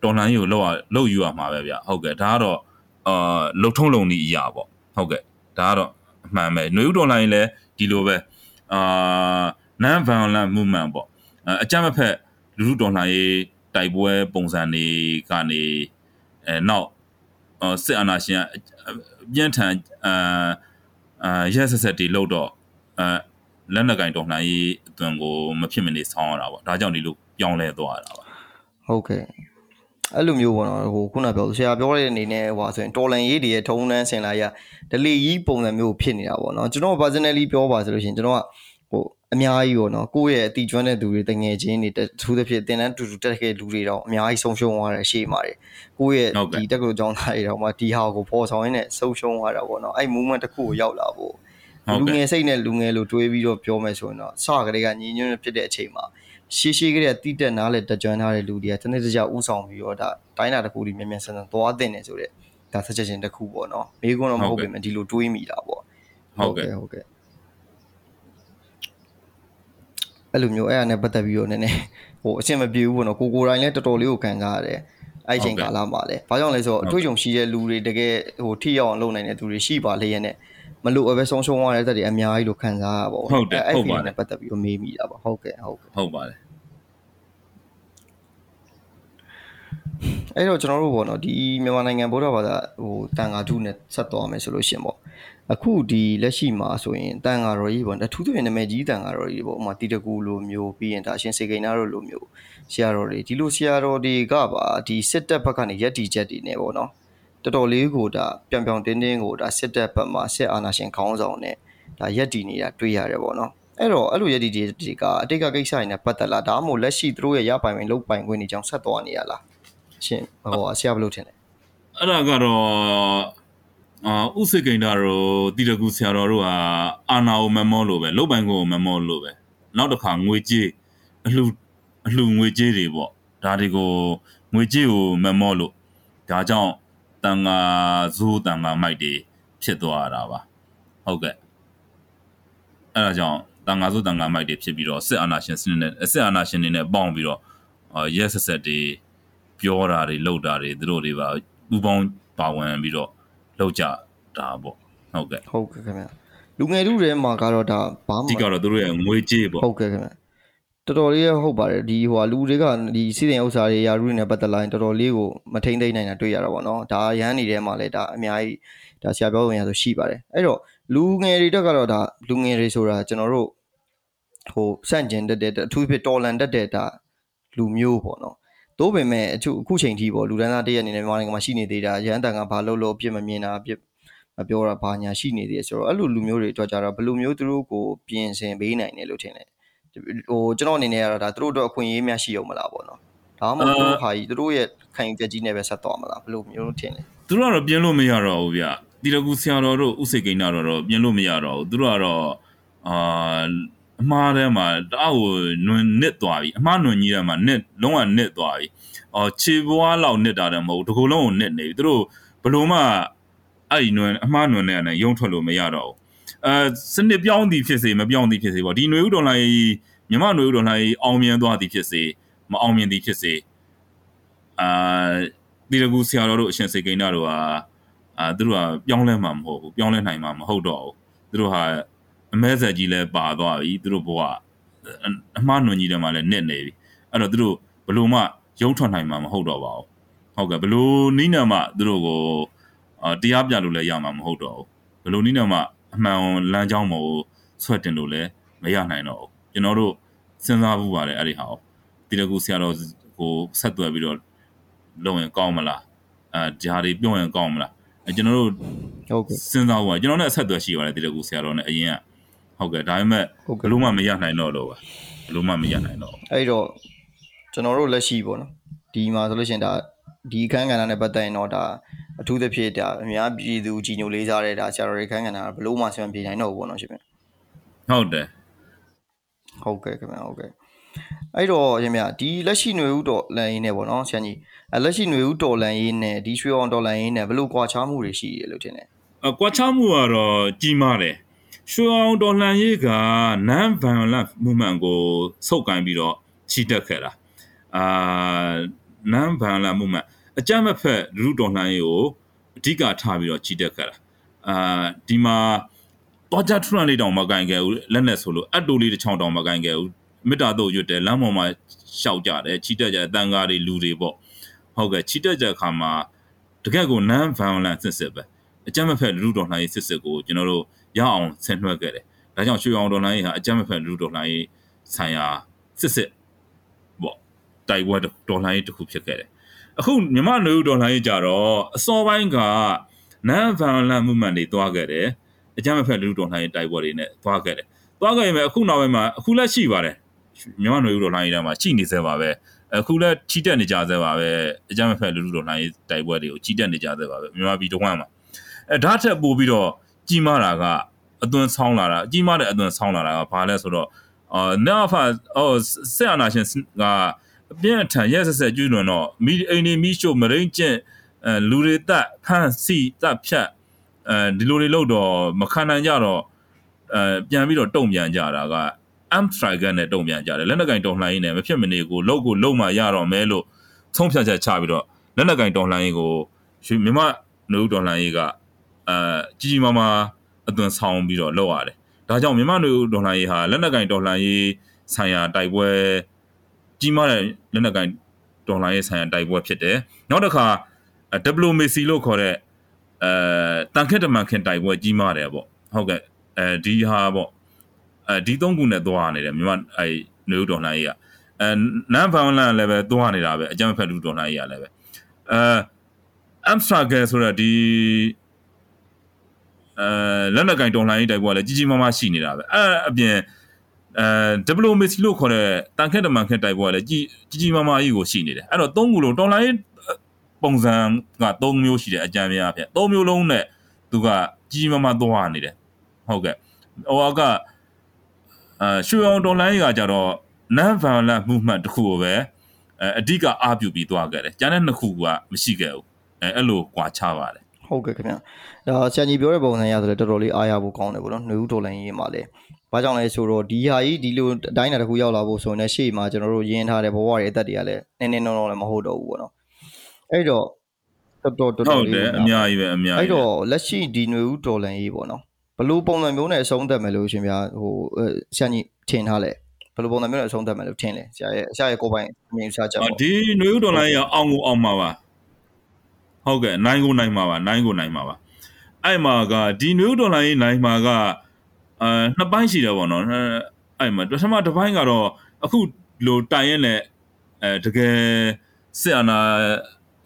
တော်လှန်ရေးကိုလောက်လောက်ယူရမှာပဲဗျဟုတ်ကဲ့ဒါကတော့အာလုံထုံးလုံနည်းအရာပေါ့ဟုတ်ကဲ့ဒါကတော့ အမှန်ပဲຫນွေဥတော်လှန်ရေးလည်းဒီလိုပဲအာ non violent movement ပေါ့အကြမ်းမဖက်လူလူတော်လှန်ရေးတိုက်ပွဲပုံစံတွေကနေအဲနောက်စစ်အာဏာရှင်ပြင်းထန်အာအာရက်ဆက်ဆက်တွေလောက်တော့အဲလက်နက်ကင်တော်လှန်ရေးအသွင်ကိုမဖြစ်မနေဆောင်းရတာပေါ့ဒါကြောင့်ဒီလိုပြောင်းလဲသွားရတာပါဟုတ်ကဲ့ အဲ့လိုမျိုးပေါ့နော်ဟိုခုနပြောဆရာပြောတဲ့အနေနဲ့ဟိုဆိုရင်တော်လန်ရေးတွေရဲ့ထုံးတန်းဆင်လာရဒလီကြီးပုံစံမျိုးဖြစ်နေတာပေါ့နော်ကျွန်တော် personally ပြောပါဆိုလို့ရှိရင်ကျွန်တော်ကဟိုအများကြီးပေါ့နော်ကိုယ့်ရဲ့အတီကျွမ်းတဲ့သူတွေတငယ်ချင်းတွေသူသဖြင့်တင်တန်းတူတူတက်ခဲ့လူတွေတော့အများကြီးဆုံးရှုံးသွားတယ်ရှေ့မှာတယ်ကိုယ့်ရဲ့ဒီတက်ကလို့ကြောင်းသားတွေတော့မှဒီဟာကိုပေါ်ဆောင်ရင်းနဲ့ဆုံးရှုံးသွားတာပေါ့နော်အဲ့ movement တစ်ခုကိုရောက်လာဖို့လူငယ်စိတ်နဲ့လူငယ်လို့တွေးပြီးတော့ပြောမယ်ဆိုရင်တော့စကလေးကညီညွတ်ဖြစ်တဲ့အချိန်မှာ ရှေးရှေးကလေးကတိတက်နားလေတကြွထားတဲ့လူတွေကတနေ့တကြဥဆောင်ပြီးတော့ဒါတိုင်းတာတစ်ခုဒီမြန်မြန်ဆန်ဆန်သွားတင်နေဆိုတဲ့ဒါ suggestion တစ်ခုပေါ့နော်မေးခွန်းတော့မဟုတ်ပေမဲ့ဒီလိုတွေးမိတာပေါ့ဟုတ်ကဲ့ဟုတ်ကဲ့အဲ့လိုမျိုးအဲ့အရာနဲ့ပတ်သက်ပြီးတော့နည်းနည်းဟိုအဆင်မပြေဘူးပေါ့နော်ကိုကိုတိုင်းလည်းတော်တော်လေးကိုခံစားရတယ်အဲ့ချိန်ကာလမှာလည်းဘာကြောင့်လဲဆိုတော့အတွေ့အကြုံရှိတဲ့လူတွေတကယ်ဟိုထိရောက်အောင်လုပ်နိုင်တဲ့သူတွေရှိပါလေရဲ့နဲ့ မလို့အပဲဆုံးရှုံးသွားတဲ့တက်တွေအများကြီးလို့ခံစားရပါဘောဟုတ်တယ်အဲ့ဟုတ်ဒီပါတယ်နဲ့ပတ်သက်ပြီးတော့မေးမိတာပါဟုတ်ကဲ့ဟုတ်ကဲ့ဟုတ်ပါတယ်အဲ့တော့ကျွန်တော်တို့ပေါ့နော်ဒီမြန်မာနိုင်ငံဗုဒ္ဓဘာသာဟိုတန်ဃာထုနဲ့ဆက်သွားမယ်ဆိုလို့ရှင်ပေါ့အခုဒီလက်ရှိမှာဆိုရင်တန်ဃာတော်ကြီးပေါ့အထူးသဖြင့်နာမည်ကြီးတန်ဃာတော်ကြီးပေါ့ဥပမာတီတကူလိုမျိုးပြီးရင်ဒါအရှင်စေကိန်းနာတို့လိုမျိုးဆရာတော်တွေဒီလိုဆရာတော်တွေကပါဒီစစ်တပ်ဘက်ကနေရက်တီချက်တွေနဲ့ပေါ့နော် တော်တော်လေးကိုဒါပြောင်ပြောင်တင်းတင်းကိုဒါစစ်တပ်ဘက်မှာစစ်အာဏာရှင်ခေါင်းဆောင်နဲ့ဒါရက်တီနေတာတွေ့ရတယ်ပေါ့နော်အဲ့တော့အဲ့လိုရက်တီတွေကအတိတ်ကကိစ္စတွေနဲ့ပတ်သက်လာဒါမှမဟုတ်လက်ရှိသူတို့ရဲ့ရပိုင်ဝင်လုတ်ပိုင်ခွင့်တွေကြောင့်ဆက်သွားနေရလားရှင်ဟိုဆရာဘယ်လိုထင်လဲအဲ့ဒါကတော့အာဥစိတ်ကိန္ဒာတို့တိရကူဆရာတော်တို့ဟာအာနာကိုမမောလို့ပဲလုတ်ပိုင်ကိုမမောလို့ပဲနောက်တစ်ခါငွေကြေးအလှအလှငွေကြေးတွေပေါ့ဒါတွေကိုငွေကြေးကိုမမောလို့ဒါကြောင့် တန်ငါဇိုးတန်ငါမိုက်တွေဖြစ်သွားတာပါဟုတ်ကဲ့အဲ့ဒါကြောင့်တန်ငါဇိုးတန်ငါမိုက်တွေဖြစ်ပြီးတော့စစ်အာဏာရှင်စနစ်နဲ့စစ်အာဏာရှင်တွေနဲ့ပေါင်းပြီးတော့ရဲဆက်ဆက်တွေပြောတာတွေလုပ်တာတွေသူတို့တွေပါဥပေါင်းပါဝင်ပြီးတော့လုပ်ကြတာပေါ့ဟုတ်ကဲ့ဟုတ်ကဲ့ခင်ဗျလူငယ်တို့ထဲမှာကတော့ဒါဘာမှဒီကတော့သူတို့ရဲ့ငွေကြေးပေါ့ဟုတ်ကဲ့ခင်ဗျ တော်တော်လေးဟုတ်ပါတယ်ဒီဟိုလူတွေကဒီစီစဉ်ဥစ္စာတွေယာရုတွေနဲ့ပတ်သက်လာရင်တော်တော်လေးကိုမထိမ့်သိမ့်နိုင်တာတွေ့ရတာပေါ့နော်ဒါရန်နေထဲမှာလည်းဒါအများကြီးဒါဆရာပြောဝင်ရဆိုရှိပါတယ်အဲ့တော့လူငယ်တွေတက်ကတော့ဒါလူငယ်တွေဆိုတာကျွန်တော်တို့ဟိုစန့်ကျင်တက်တဲ့အထူးဖြစ်တော်လန်တက်တဲ့ဒါလူမျိုးပေါ့နော်တိုးပင်မဲ့အခုအခုချိန်ထိပေါ့လူဒန်းသားတရက်အနေနဲ့မြန်မာနိုင်ငံမှာရှိနေသေးတာရန်တန်ကဘာလို့လို့အပြစ်မမြင်တာအပြစ်မပြောတာဘာညာရှိနေသေးတယ်ဆိုတော့အဲ့လိုလူမျိုးတွေအတွက်ကြတော့ဘယ်လိုမျိုးသူတို့ကိုပြင်ဆင်ပေးနိုင်တယ်လို့ထင်တယ် ဟိုကျွန်တော်အနေနဲ့ကတော့ဒါသူတို့အတွက်အခွင့်အရေးများရှိအောင်မလားပေါ့နော်ဒါမှမဟုတ်သူတို့ဟာကြီးသူတို့ရဲ့ခံယူချက်ကြီးနဲ့ပဲဆက်သွားမလားဘယ်လိုမျိုးထင်လဲသူတို့ကတော့ပြင်းလို့မရတော့ဘူးဗျတီရကူဆရာတော်တို့ဥစိတ်ကိန်းတော်တို့ပြင်းလို့မရတော့ဘူးသူတို့ကတော့အာအမှားထဲမှာတအားကိုနွင်နစ်သွားပြီအမှားနွင်ကြီးထဲမှာနစ်လုံးဝနစ်သွားပြီအော်ခြေပွားလောက်နစ်တာတယ်မဟုတ်တကူလုံးကိုနစ်နေပြီသူတို့ဘလို့မှအဲ့ဒီနွင်အမှားနွင်နဲ့နဲ့ရုံထွက်လို့မရတော့ဘူး အဲစနစ်ပြောင်းသည်ဖြစ်စေမပြောင်းသည်ဖြစ်စေပေါ့ဒီຫນွေဥတော်လိုင်းမြမຫນွေဥတော်လိုင်းအောင်မြင်သွားသည်ဖြစ်စေမအောင်မြင်သည်ဖြစ်စေအာဒီရကူဆရာတော်တို့အရှင်စေကိန်းတို့ဟာအာသူတို့ကပြောင်းလဲမှာမဟုတ်ဘူးပြောင်းလဲနိုင်မှာမဟုတ်တော့ဘူးသူတို့ဟာအမဲဆက်ကြီးလဲပါသွားပြီသူတို့ဘဝအမှားနွန်ကြီးတွေမှာလည်းနစ်နေပြီအဲ့တော့သူတို့ဘလို့မှရုံထွက်နိုင်မှာမဟုတ်တော့ပါဘူးဟုတ်ကဲ့ဘလို့နီးနံမှသူတို့ကိုအာတရားပြလို့လည်းရမှာမဟုတ်တော့ဘူးဘလို့နီးနံမှ အမှန်လမ်းကြောင်းမို့ဆွဲတင်လို့လည်းမရနိုင်တော့ဘူးကျွန်တော်တို့စဉ်းစားဖို့ပါတယ်အဲ့ဒီဟာကိုဒီတကူဆရာတော်ကိုဆက်သွယ်ပြီးတော့လုပ်ရင်ကောင်းမလားအဲဂျာတွေပြုံးရင်ကောင်းမလားအဲကျွန်တော်တို့ဟုတ်ကဲ့စဉ်းစားဖို့ကျွန်တော်နဲ့အဆက်အသွယ်ရှိပါတယ်ဒီတကူဆရာတော်နဲ့အရင်ကဟဟုတ်ကဲ့ဒါပေမဲ့ဟုတ်ဘကဲ့လို့မှမရနိုင်တော့လို့ပါဘလို့မှမရနိုင်တော့ဘူးအဲ့တော့ကျွန်တော်တို့လက်ရှိပေါ့နော်ဒီမှာဆိုလို့ရှိရင်ဒါ ဒီအခန်းကဏ္ဍနဲ့ပတ်သက်ရင်တော့ဒါအထူးသဖြင့်ဒါအများပြည်သူကြီးညိုလေးစားတဲ့ဒါဆရာတော်တွေအခန်းကဏ္ဍကဘလို့မှဆင်မပြေနိုင်တော့ဘူးပေါ့နော်ရှင်ဗျ ဟုတ်တယ် ဟုတ်ကဲ့ခင်ဗျဟုတ်ကဲ့အဲ့တော့ရှင်ဗျဒီလက်ရှိຫນွေဦးတော်လန်ရေးနဲ့ပေါ့နော်ဆရာကြီးအဲလက်ရှိຫນွေဦးတော်လန်ရေးနဲ့ဒီရွှေအောင်တော်လန်ရေးနဲ့ဘလို့ကွာခြားမှုတွေရှိတယ်လို့ထင်တယ် အကွာချမှုကတော့ကြီးမားတယ်ရွှေအောင်တော်လှန်ရေးက non violent movement ကိုစုပ်ကိုင်းပြီးတော့ချီတက်ခဲ့တာအာ non violent movement အကြမ်းမဖက်လူထုတော်လှန်ရေးကိုအဓိကထားပြီးတော့ချီတက်ခဲ့တာအာဒီမှာတော့ကြထရန်လေးတောင်မကင်ခဲ့ဘူးလက်နဲ့ဆိုလို့အတူလေးတစ်ချောင်းတောင်မကင်ခဲ့ဘူးမေတ္တာတို့ရွတ်တယ်လမ်းပေါ်မှာရှောက်ကြတယ်ချီတက်ကြတယ်တန်ကားတွေလူတွေပေါ့ဟုတ်ကဲ့ချီတက်ကြအခါမှာတကယ့်ကို non violent စစ်စစ်ပဲအကြမ်းမဖက်လူလူတော်လှန်ရေးစစ်စစ်ကိုကျွန်တော်တို့ရအောင်ဆင်နွှဲခဲ့တယ်။ဒါကြောင့်ရွှေအောင်တော်လှန်ရေးဟာအကြမ်းမဖက်လူလူတော်လှန်ရေးဆိုင်ရာစစ်စစ်ပေါ့ တိုက်ပွဲတော်လှန်ရေးတစ်ခုဖြစ်ခဲ့တယ်။အခုမြမလူလူတော်လှန်ရေးကြတော့အစောပိုင်းက non violent movement တွေတွားခဲ့တယ်။အကြမ်းမဖက်လူလူတော်လှန်ရေးတိုက်ပွဲတွေနဲ့တွားခဲ့တယ်။တွားခဲ့ရင်အခုနောက်ပိုင်းမှာအခုလက်ရှိပါတယ်။မြမလူလူတော်လှန်ရေးထဲမှာရှိနေသေးပါပဲ။အခုလက်ချီတက်နေကြသေးပါပဲ။အကြမ်းမဖက်လူလူတော်လှန်ရေးတိုက်ပွဲတွေကိုချီတက်နေကြသေးပါပဲ။မြန်မာပြည်တစ်ဝန်းမှာအဲဒါထက်ပိုပြီးတော့ကြီးမားတာကအသွင်ဆောင်းလာတာကြီးမားတဲ့အသွင်ဆောင်းလာတာကဘာလဲဆိုတော့အာနာဖာအော်ဆက်အနာရှင်က အပြင်းအထန်ရက်ဆက်ဆက်ကျွလွန်တော့မီအိမ်နေမီရှို့မရိန်ကျင့်အဲလူတွေတက်ဖန့်စီတက်ဖြတ်အဲဒီလိုတွေလို့တော့မခံနိုင်ကြတော့အဲပြန်ပြီးတော့တုံ့ပြန်ကြတာက amp striker နဲ့တုံ့ပြန်ကြတယ်လက်နက်ကင်တော်လှန်ရေးနဲ့မဖြစ်မနေကိုလောက်ကိုလုံမှရတော့မဲလို့သုံးဖြတ်ချက်ချပြီးတော့လက်နက်ကင်တော်လှန်ရေးကိုရွှေမြမနှုတ်တော်လှန်ရေးကအဲကြီးကြီးမားမားအသွင်ဆောင်ပြီးတော့လောက်ရတယ်။ဒါကြောင့်မြန်မာလူဒေါ်လာရေးဟာလက်နက်ကင်ဒေါ်လာရေးဆိုင်ရာတိုက်ပွဲ ကြီးမားတဲ့လက်နက်ကင်ဒေါ်လာရေးဆိုင်ရာတိုက်ပွဲဖြစ်တယ်။နောက်တစ်ခါဒပလိုမေစီလို့ခေါ်တဲ့အဲတန်ခက်တမန်ခင်တိုက်ပွဲကြီးမားတယ်ပေါ့။ဟုတ်ကဲ့အဲဒီဟာပေါ့အဲဒီသုံးခုနဲ့သွားနေတယ်မြန်မာအဲလူဒေါ်လာရေးကအဲနန်ဖောင်လန်လည်းပဲသွားနေတာပဲအကြမ်းဖက်လူဒေါ်လာရေးကလည်းပဲအဲအမ်စတာဂယ်ဆိုတော့ဒီအဲလက်နက်ကင်တော်လှန်ရေးတိုက်ပွဲကလည်းကြီးကြီးမားမားရှိနေတာပဲအဲအပြင် အဲ diplomacy လို့ခေါ်တဲ့တန်ခက်တမန်ခက်တိုက်ပွဲကလည်းကြီးကြီးကြီးမားမားကြီးကိုရှိနေတယ်အဲ့တော့သုံးခုလုံးတော်လှန်ရေးပုံစံက၃မျိုးရှိတယ်အကြံပြအဖြစ်၃မျိုးလုံးနဲ့သူကကြီးကြီးမားမားသွားနေတယ်ဟုတ်ကဲ့ဟိုကအဲရွှေအောင်တော်လှန်ရေးကကြတော့ non violent movement တခုကိုပဲအဲအဓိကအားပြုပြီးသွားခဲ့တယ်ကျန်တဲ့နှစ်ခုကမရှိခဲ့ဘူးအဲအဲ့လိုကွာခြားပါတယ်ဟုတ်ကဲ့ခင်ဗျဒါဆရာကြီးပြောတဲ့ပုံစံရဆိုလည်းတော်တော်လေးအားရဖို့ကောင်းတယ်ပေါ့နော်ຫນွေဦးတော်လန်ရေးမှာလည်း ဘာကြောင့်လဲဆိုတော့ဒီဟာကြီးဒီလိုအတိုင်းအတာတစ်ခုရောက်လာဖို့ဆိုရင်လည်းရှေ့မှာကျွန်တော်တို့ရင်းထားတဲ့ဘဝတွေအသက်တွေကလည်းနည်းနည်းနော်နော်လည်းမဟုတ်တော့ဘူးပေါ့နော်အဲ့တော့တော်တော်တော်ဟုတော်တ်လေးတယ်အများကြီးပဲအများအဲ့ကြီးပဲတော့လက်ရှိဒီຫນွေဦးတော်လန်ရေးပေါ့နော်ဘလို့ပုံစံမျိုးနဲ့အဆုံးသတ်မယ်လို့ရှင်ဗျာဟိုအဲဆရာကြီးထင်ထားလဲဘလို့ပုံစံမျိုးနဲ့အဆုံးသတ်မယ်လို့ထင်လဲဆရာရဲ့ဆရာရဲ့ကိုယ်ပိုင်အမြင်ဆရာချက်အာပေါ့ဒီနွေဦးဒေါ်လာကြီးကအောင်ကိုအောင်မှာပါဟုတ်ကဲ့နိုင်ကိုနိုင်မှာပါနိုင်ကိုနိုင်မှာပါအဲ့မှာကဒီနွေဦးဒေါ်လာကြီးနိုင်မှာက အဲနှစ်ပိုင်းရှိတယ်ပေါ့နော်အဲအဲ့မှာပထမတစ်ပိုင်းကတော့အခုလိုတိုင်ရက်နဲ့အဲတကယ်စစ်အာဏာ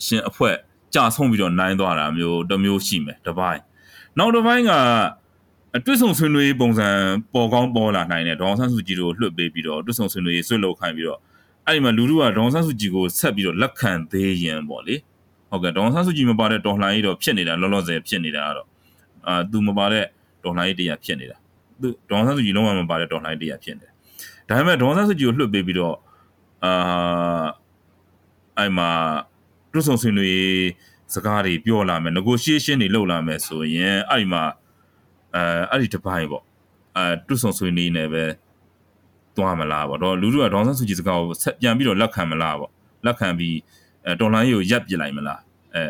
ရှင်အဖွဲ့ကြာဆုံးပြီးတော့နိုင်သွားတာမျိုးတစ်မျိုးရှိမယ်တစ်ပိုင်းနောက်တစ်ပိုင်းကအတွစ်ဆုံဆွေးနွေးပုံစံပေါ်ကောင်းပေါ်လာနိုင်တယ်ဒေါအောင်ဆန်းစုကြည်တို့လွှတ်ပေးပြီးတော့အတွစ်ဆုံဆွေးနွေးဆွေးလောက်ခိုင်းပြီးတော့အဲ့ဒီမှာလူလူကဒေါန်ဆန်းစုကြည်ကိုဆက်ပြီးတော့လက်ခံသေးရင်ပေါ့လေဟုတ်ကဲ့ဒေါန်ဆန်းစုကြည်မပါတဲ့တော်လှန်ရေးတော့ဖြစ်နေတာလောလောဆယ်ဖြစ်နေတာကတော့အာသူမပါတဲ့တော်လှန်ရေးတရားဖြစ်နေတာ သူဒေါန်ဆန်းစုကြည်လုံးဝမပါတဲ့တော်လှန်ရေးတရားဖြစ်နေတယ်ဒါပေမဲ့ဒေါန်ဆန်းစုကြည်ကိုလွှတ်ပေးပြီးတော့အာအဲ့မှာတွဆုံဆွေးနွေးစကားတွေပြောလာမယ် negotiation တွေလုပ်လာမယ်ဆိုရင်အဲ့ဒီမှာအဲအဲ့ဒီတစ်ပိုင်းပေါ့အဲတွဆုံဆွေးနွေးနေပဲသွားမလားပေါ့တော့လူလူကဒေါန်ဆန်းစုကြည်စကားကိုဆက်ပြန်ပြီးတော့လက်ခံမလားပေါ့လက်ခံပြီးအဲတော်လိုင်းကြီးကိုရပ်ပစ်လိုက်မလားအဲ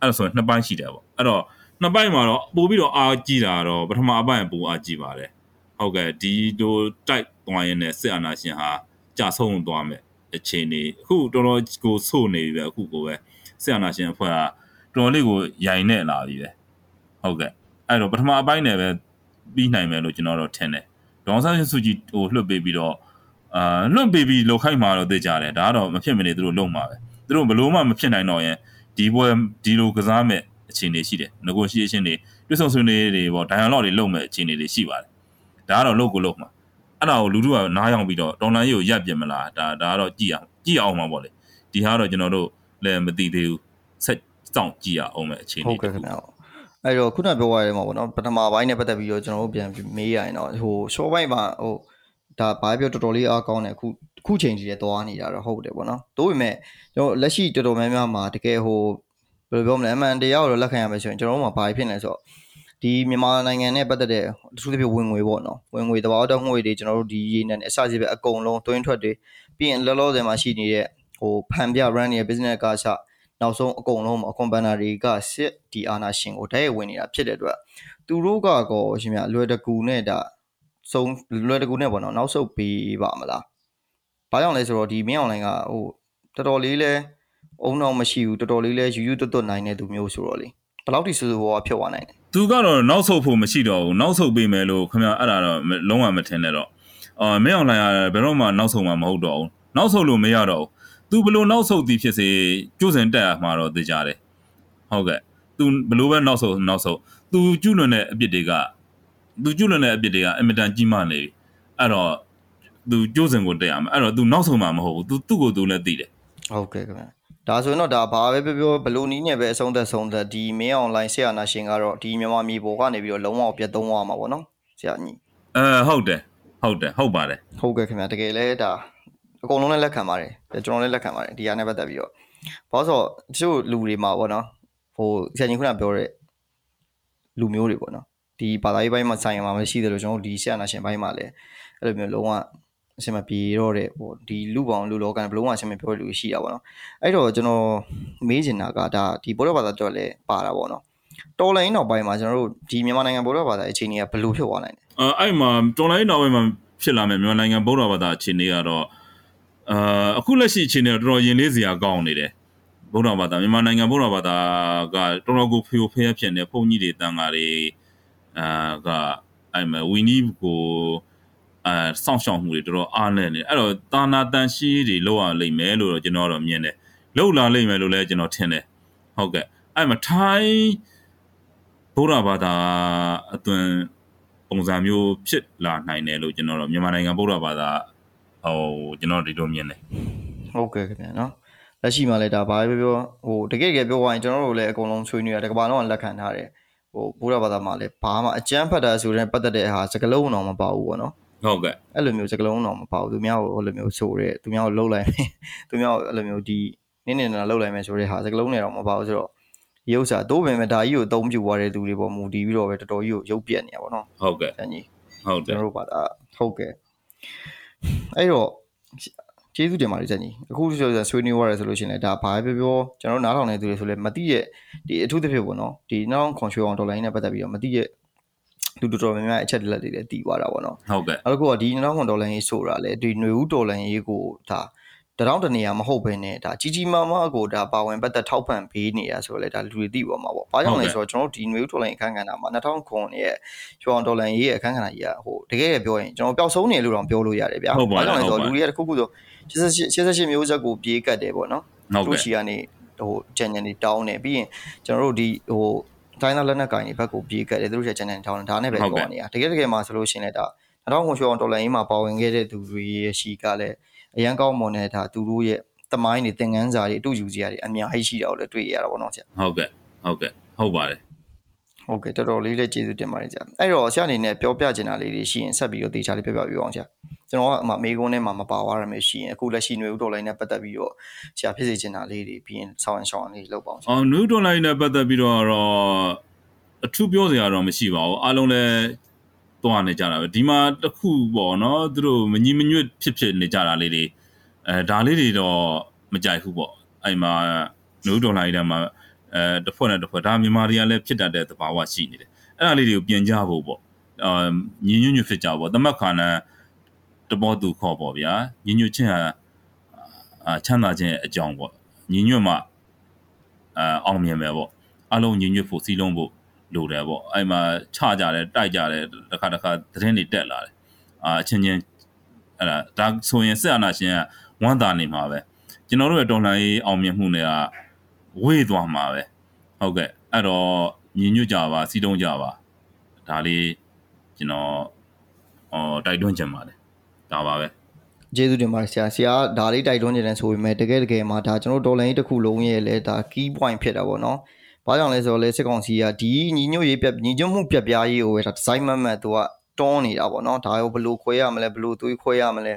အဲ့ဒါဆိုရင်နှစ်ပိုင်းရှိတယ်ပေါ့အဲ့တော့ နှစ်ပိုင်းမှာတော့ပို့ပြီးတော့အားကြီးတာတော့ပထမအပိုင်းပိုအားကြီးပါတယ်ဟုတ်ကဲ့ဒီတို့တိုက်သွားရင်လည်းစစ်အာဏာရှင်ဟာကြာဆုံးသွားမယ်အခြေအနေအခုတော်တော်ကိုဆို့နေပြီပဲအခုကိုပဲစစ်အာဏာရှင်အဖွဲ့ကတော်တော်လေးကိုရိုင်နေလာပြီပဲဟုတ်ကဲ့အဲ့တော့ပထမအပိုင်းနဲ့ပဲပြီးနိုင်မယ်လို့ကျွန်တော်တို့ထင်တယ်ဒေါန်ဆန်းစုကြည်ဟိုလွှတ်ပေးပြီးတော့အာလွှတ်ပေးပြီးလောက်ခိုက်မှာတော့သိကြတယ်ဒါကတော့မဖြစ်မနေသူတို့လုံမှာပဲသူတို့ဘလို့မှမဖြစ်နိုင်တော့ရင်ဒီပွဲဒီလိုကစားမဲ့ အခြေအနေရှိတယ် negotiation တွေတွစ်ဆုံဆွေးနွေးတွေပေါ့ dialogue တွေလုပ်မဲ့အခြေအနေတွေရှိပါတယ်ဒါကတော့လို့ကိုလို့မှာအဲ့ဒါကိုလူထုကနားယောင်ပြီးတော့တော်လိုင်းကြီးကိုရပ်ပြစ်မလားဒါဒါကတော့ကြည့်အောင်ကြည့်အောင်မှာပေါ့လေဒီဟာတော့ကျွန်တော်တို့လည်းမသိသေးဘူးဆက်စောင့်ကြည့်ရအောင်မယ်အခြေအနေဟုတ်ကဲ့ခင်ဗျာအဲ့တော့ခုနပြောရတဲ့မှာပေါ့နော်ပထမပိုင်းနဲ့ပတ်သက်ပြီးတော့ကျွန်တော်တို့ပြန်မေးရရင်တော့ဟို short ပိုင်းမှာဟိုဒါဘာပြောတော်တော်လေးအားကောင်းတယ်အခုအခုချိန်ကြီးလည်းသွားနေတာတော့ဟုတ်တယ်ပေါ့နော်ဒါပေမဲ့ကျွန်တော်လက်ရှိတော်တော်များများမှာတကယ်ဟို ဘယ်လိုပြောမလဲအမှန်တရားကိုလက်ခံရမယ်ဆိုရင်ကျွန်တော်တို့မှာဘာဖြစ်နေလဲဆိုတော့ဒီမြန်မာနိုင်ငံနဲ့ပတ်သက်တဲ့သူတို့ပြဝင်ငွေပေါ့နော်ဝင်ငွေတဘာတော့ငွေတွေကျွန်တော်တို့ဒီရေးနဲ့အစစီပဲအကုန်လုံးတွင်းထွက်တွေပြီးရင်လောလောဆယ်မှာရှိနေတဲ့ဟိုဖန်ပြ brand ရဲ့ business ကစနောက်ဆုံးအကုန်လုံးမှာ company တွေကစစ်ဒီအာနာရှင်ကိုတည့်ရဝင်နေတာဖြစ်တဲ့အတွက်သူတို့ကကောရှင်မြအလွယ်တကူနဲ့ဒါစုံလွယ်တကူနဲ့ပေါ့နော်နောက်ဆုတ်ပေးပါမလား။ဘာကြောင့်လဲဆိုတော့ဒီမင်းအွန်လိုင်းကဟိုတော်တော်လေးလဲ အုံတော့မရှိဘူးတော်တော်လေးလဲယူယူတွတ်တွတ်နိုင်တဲ့သူမျိုးဆိုတော့လေဘယ်လောက်ထိစူစူဘောဖြစ်သွားနိုင်လဲသူကတော့နောက်ဆုတ်ဖို့မရှိတော့ဘူးနောက်ဆုတ်ပေးမယ်လို့ခင်ဗျအဲ့ဒါတော့လုံးဝမထင်နဲ့တော့အာမင်းအွန်လိုင်းကဘယ်တော့မှနောက်ဆုတ်မှာမဟုတ်တော့ဘူးနောက်ဆုတ်လို့မရတော့ဘူးသူဘလို့နောက်ဆုတ်သည်ဖြစ်စေကျိုးစင်တက်ရမှာတော့သိကြတယ်ဟုတ်ကဲ့သူဘလို့ပဲနောက်ဆုတ်နောက်ဆုတ်သူကျွလွန်တဲ့အပြစ်တွေကသူကျွလွန်တဲ့အပြစ်တွေကအင်မတန်ကြီးမားနေပြီအဲ့တော့သူကျိုးစင်ကိုတက်ရမှာအဲ့တော့သူနောက်ဆုတ်မှာမဟုတ်ဘူးသူသူ့ကိုယ်သူလည်းသိတယ်ဟုတ်ကဲ့ခင်ဗျ ဒါဆိုရင်တော့ဒါဘာပဲပြောပြောဘလို့နီးနဲ့ပဲအဆုံးသက်ဆုံးသက်ဒီမင်းအွန်လိုင်းဆရာနာရှင်ကတော့ဒီမြန်မာမြေပေါ်ကနေပြီးတော့လုံးဝပြတ်သုံးသွားမှာပေါ့နော်ဆရာကြီးအဲဟုတ်တယ်ဟုတ်တယ်ဟုတ်ပါတယ်ဟုတ်ကဲ့ခင်ဗျတကယ်လဲဒါအကုန်လုံးလည်းလက်ခံပါတယ်ကျွန်တော်လည်းလက်ခံပါတယ်ဒီဟာနဲ့ပတ်သက်ပြီးတော့ဘာလို့ဆိုတော့တချို့လူတွေမှာပေါ့နော်ဟိုဆရာကြီးခုနပြောတဲ့လူမျိုးတွေပေါ့နော်ဒီဘာသာရေးပိုင်းမှာဆိုင်ရမှာမရှိတယ်လို့ကျွန်တော်တို့ဒီဆရာနာရှင်ပိုင်းမှာလည်းအဲ့လိုမျိုးလုံးဝ အစင်မပြေတော့တဲ့ဟိုဒီလူပေါင်းလူလောကဘလုံးဝအစင်မပြောလို့ရှိတာပေါ့နော်အဲ့တော့ကျွန်တော်မေးချင်တာကဒါဒီဘောရဘာသာတော့လည်းပါတာပေါ့နော်တော်လိုင်းနောက်ပိုင်းမှာကျွန်တော်တို့ဒီမြန်မာနိုင်ငံဘောရဘာသာအခြေအနေကဘယ်လိုဖြစ်သွားနိုင်လဲအဲအဲ့မှာတော်လိုင်းနောက်ပိုင်းမှာဖြစ်လာမယ်မြန်မာနိုင်ငံဗုဒ္ဓဘာသာအခြေအနေကတော့အာအခုလက်ရှိအခြေအနေတော့တော်တော်ရင်လေးစရာကောင်းနေတယ်ဗုဒ္ဓဘာသာမြန်မာနိုင်ငံဗုဒ္ဓဘာသာကတော်တော်ကိုဖျို့ဖျက်ဖြစ်နေဘုန်းကြီးတွေတန်ဃာတွေအာကအဲ့မှာဝီနီကို အာစောင့်ရှောက်မှုတွေတော်တော်အားနည်းနေအဲ့တော့တာနာတန်ရှိတွေလောက်ရလိမ့်မယ်လို့တော့ကျွန်တော်တော့မြင်တယ်လောက်လာလိမ့်မယ်လို့လည်းကျွန်တော်ထင်တယ်ဟုတ်ကဲ့အဲ့မှာထိုင်းဗုဒ္ဓဘာသာအသွင်ပုံစံမျိုးဖြစ်လာနိုင်တယ်လို့ကျွန်တော်တို့မြန်မာနိုင်ငံဗုဒ္ဓဘာသာဟိုကျွန်တော်ဒီလိုမြင်တယ်ဟုတ်ကဲ့ခင်ဗျာနော်လက်ရှိမှာလည်းဒါဘာပဲပြောဟိုတကယ်တကယ်ပြောရရင်ကျွန်တော်တို့လည်းအကုန်လုံးဆွေးနွေးရတကဘာလုံးကလက်ခံထားတယ်ဟိုဘုရားဘာသာမှာလည်းဘာမှအကျမ်းဖတ်တာဆိုတဲ့ပတ်သက်တဲ့ဟာစကလုံးတော့မပါဘူးပေါ့နော် ဟုတ်ကဲ့အဲ့လိုမျိုးစကလုံးတော့မပါဘူးသူများကိုအဲ့လိုမျိုးဆိုရဲသူများကိုလှုပ်လိုက်မယ်သူများကိုအဲ့လိုမျိုးဒီနင်းနေနာလှုပ်လိုက်မယ်ဆိုတဲ့ဟာစကလုံးနဲ့တော့မပါဘူးဆိုတော့ဒီဥစ္စာတိုးပင်မဲ့ဒါကြီးကိုအသုံးပြုသွားတဲ့သူတွေပေါ့မူတည်ပြီးတော့ပဲတော်တော်ကြီးကိုရုပ်ပြက်နေတာပေါ့နော်ဟုတ်ကဲ့တန်ကြီးဟုတ်တကျွယ်န်တော်တို့ပါတာဟုတ်ကဲ့အဲ့တော့ကျေးဇူးတင်ပါတယ်ဇန်ကြီးအခုဆိုရင်ဆွေးနွေးရရဲဆိုလို့ရှိရင်လည်းဒါဘာပဲပြောပြောကျွန်တော်နားထောင်နေသူတွေဆိုလည်းမသိရဲ့ဒီအထူးသဖြင့်ပေါ့နော်ဒီနောက်ခွန်ရွှေအောင်ဒေါ်လာရင်းနဲ့ပတ်သက်ပြီးတော့မသိရဲ့ လူတော်တော်များများအချက်လက်တွေလည်းတည်သွားတာပေါ့နော်ဟုတ်ကဲ့နောက်တစ်ခုကဒီ2000ဒေါ်လာရေးဆိုတာလေဒီຫນွေဦးဒေါ်လာရေးကိုဒါတရောင်းတနေရာမဟုတ်ဘဲနဲ့ဒါကြီးကြီးမားမားကိုဒါပါဝင်ပတ်သက်ထောက်ပံ့ပေးနေရဆိုတော့လေဒါလူတွေသိပေါ်မှာပေါ့။ဘာကြောင့်လဲဆိုတော့ကျွန်တော်တို့ဒီ new dollar အခန်းကဏ္ဍမှာ2009ရဲ့ကျောင်း dollar ရေးအခန်းကဏ္ဍကြီးကဟိုတကယ်ပြောရင်ကျွန်တော်ပျောက်ဆုံးနေလို့တောင်ပြောလို့ရတယ်ဗျာ။ဘာကြောင့်လဲဆိုတော့လူတွေကတခုခုဆို68မျိုးဆက်ကိုပြေးကတ်တယ်ပေါ့နော်။သူ့ချီကနေဟိုကြံကြံနေတောင်းနေပြီးရင်ကျွန်တော်တို့ဒီဟို တိုင်းသားလက်နက်ကင်တွေဘက်ကိုပြေးကတ်တယ်သူတို့ချီဂျန်ဂျန်တောင်းတယ်ဒါနဲ့ပဲပြောနေတာတကယ်တကယ်မှဆိုလို့ရှိရင်လည်းဒါ2000ခွန်ရွှေအောင်ဒေါ်လာရင်းမှာပါဝင်ခဲ့တဲ့သူတွေရဲ့ရှီကလည်းအရန်ကောင်းမွန်တဲ့ဒါသူတို့ရဲ့တမိုင်းတွေသင်ခန်းစာတွေအတူယူစရာတွေအများကြီးရှိတာကိုလည်းတွေ့ရတာပေါ့နော်ဆရာဟုတ်ကဲ့ဟုတ်ကဲ့ဟုတ်ပါတယ်ဟုတ်ကဲ့တော်တော်လေးလည်းကျေးဇူးတင်ပါတယ်ဆရာအဲ့တော့ဆရာအနေနဲ့ပြောပြချင်တာလေးတွေရှိရင်ဆက်ပြီးတော့တေချာလေးပြောပြပြအောင်ဆရာ ကျွန်တော်ကအမမေကုန်းထဲမှာမပါသွားရမယ်ရှိရင်အခုလက်ရှိຫນွေဥတော်လိုင်းနဲ့ပတ်သက်ပြီးတော့ဆရာဖြစ်စေချင်တာလေးတွေပြီးရင်ဆောင်းအောင်ရှောင်းလေးလုပ်ပါအောင်ဆရာအော်နူးဒေါ်လာနဲ့ပတ်သက်ပြီးတော့တော့အထူးပြောစရာတော့မရှိပါဘူးအားလုံးလည်းသွားနေကြတာပဲဒီမှာတစ်ခုပေါ့နော်သူတို့မညီမညွတ်ဖြစ်ဖြစ်နေကြတာလေးတွေအဲဒါလေးတွေတော့မကြိုက်ဘူးပေါ့အဲ့မှာနူးဒေါ်လာထဲမှာအဲတစ်ဖွဲ့နဲ့တစ်ဖွဲ့ဒါမြန်မာတွေကလည်းဖြစ်တတ်တဲ့သဘာဝရှိနေတယ်အဲ့ဒါလေးတွေကိုပြင်ကြဖို့ပေါ့အာညီညွတ်ညွတ်ဖြစ်ကြဖို့သမက်ခါနဲ့ တဘောသူခေါ်ပေါ့ဗျာညီညွတ်ခြင်းဟာအာချမ်းသာခြင်းရဲ့အကြောင်းပေါ့ညီညွတ်မှအဲအောင်မြင်မယ်ပေါ့အလုံးညီညွတ်ဖို့စီလုံးဖို့လိုတယ်ပေါ့အဲ့မှာချကြတယ်တိုက်ကြတယ်တစ်ခါတစ်ခါသတင်းတွေတက်လာတယ်အာအချင်းချင်းအဲ့ဒါဒါဆိုရင်စစ်အာဏာရှင်ကဝမ်းသာနေမှာပဲကျွန်တော်တို့ရဲ့တော်လှန်ရေးအောင်မြင်မှုတွေကဝေးသွားမှာပဲဟုတ်ကဲ့အဲ့တော့ညီညွတ်ကြပါစီလုံးကြပါဒါလေးကျွန်တော်အော်တိုက်တွန်းချင်ပါတယ် ဒါပါပဲ ကျေးဇူးတင်ပါတယ်ဆရာဆရာကဒါလေးတိုက်တွန်းနေတယ်ဆိုပေမဲ့တကယ်တကယ်မှာဒါကျွန်တော်တို့ဒေါ်လာကြီးတစ်ခုလုံးရဲ့လဲဒါ key point ဖြစ်တာပေါ့နော်။ဘာကြောင့်လဲဆိုတော့လဲစစ်ကောင်စီကဒီညီညွတ်ရေးပြညီညွတ်မှုပြပြားရေးကိုပဲဒါဒီဇိုင်းမတ်မတ်သူကတွန်းနေတာပေါ့နော်။ဒါကိုဘယ်လိုခွဲရမလဲဘယ်လိုသွေးခွဲရမလဲ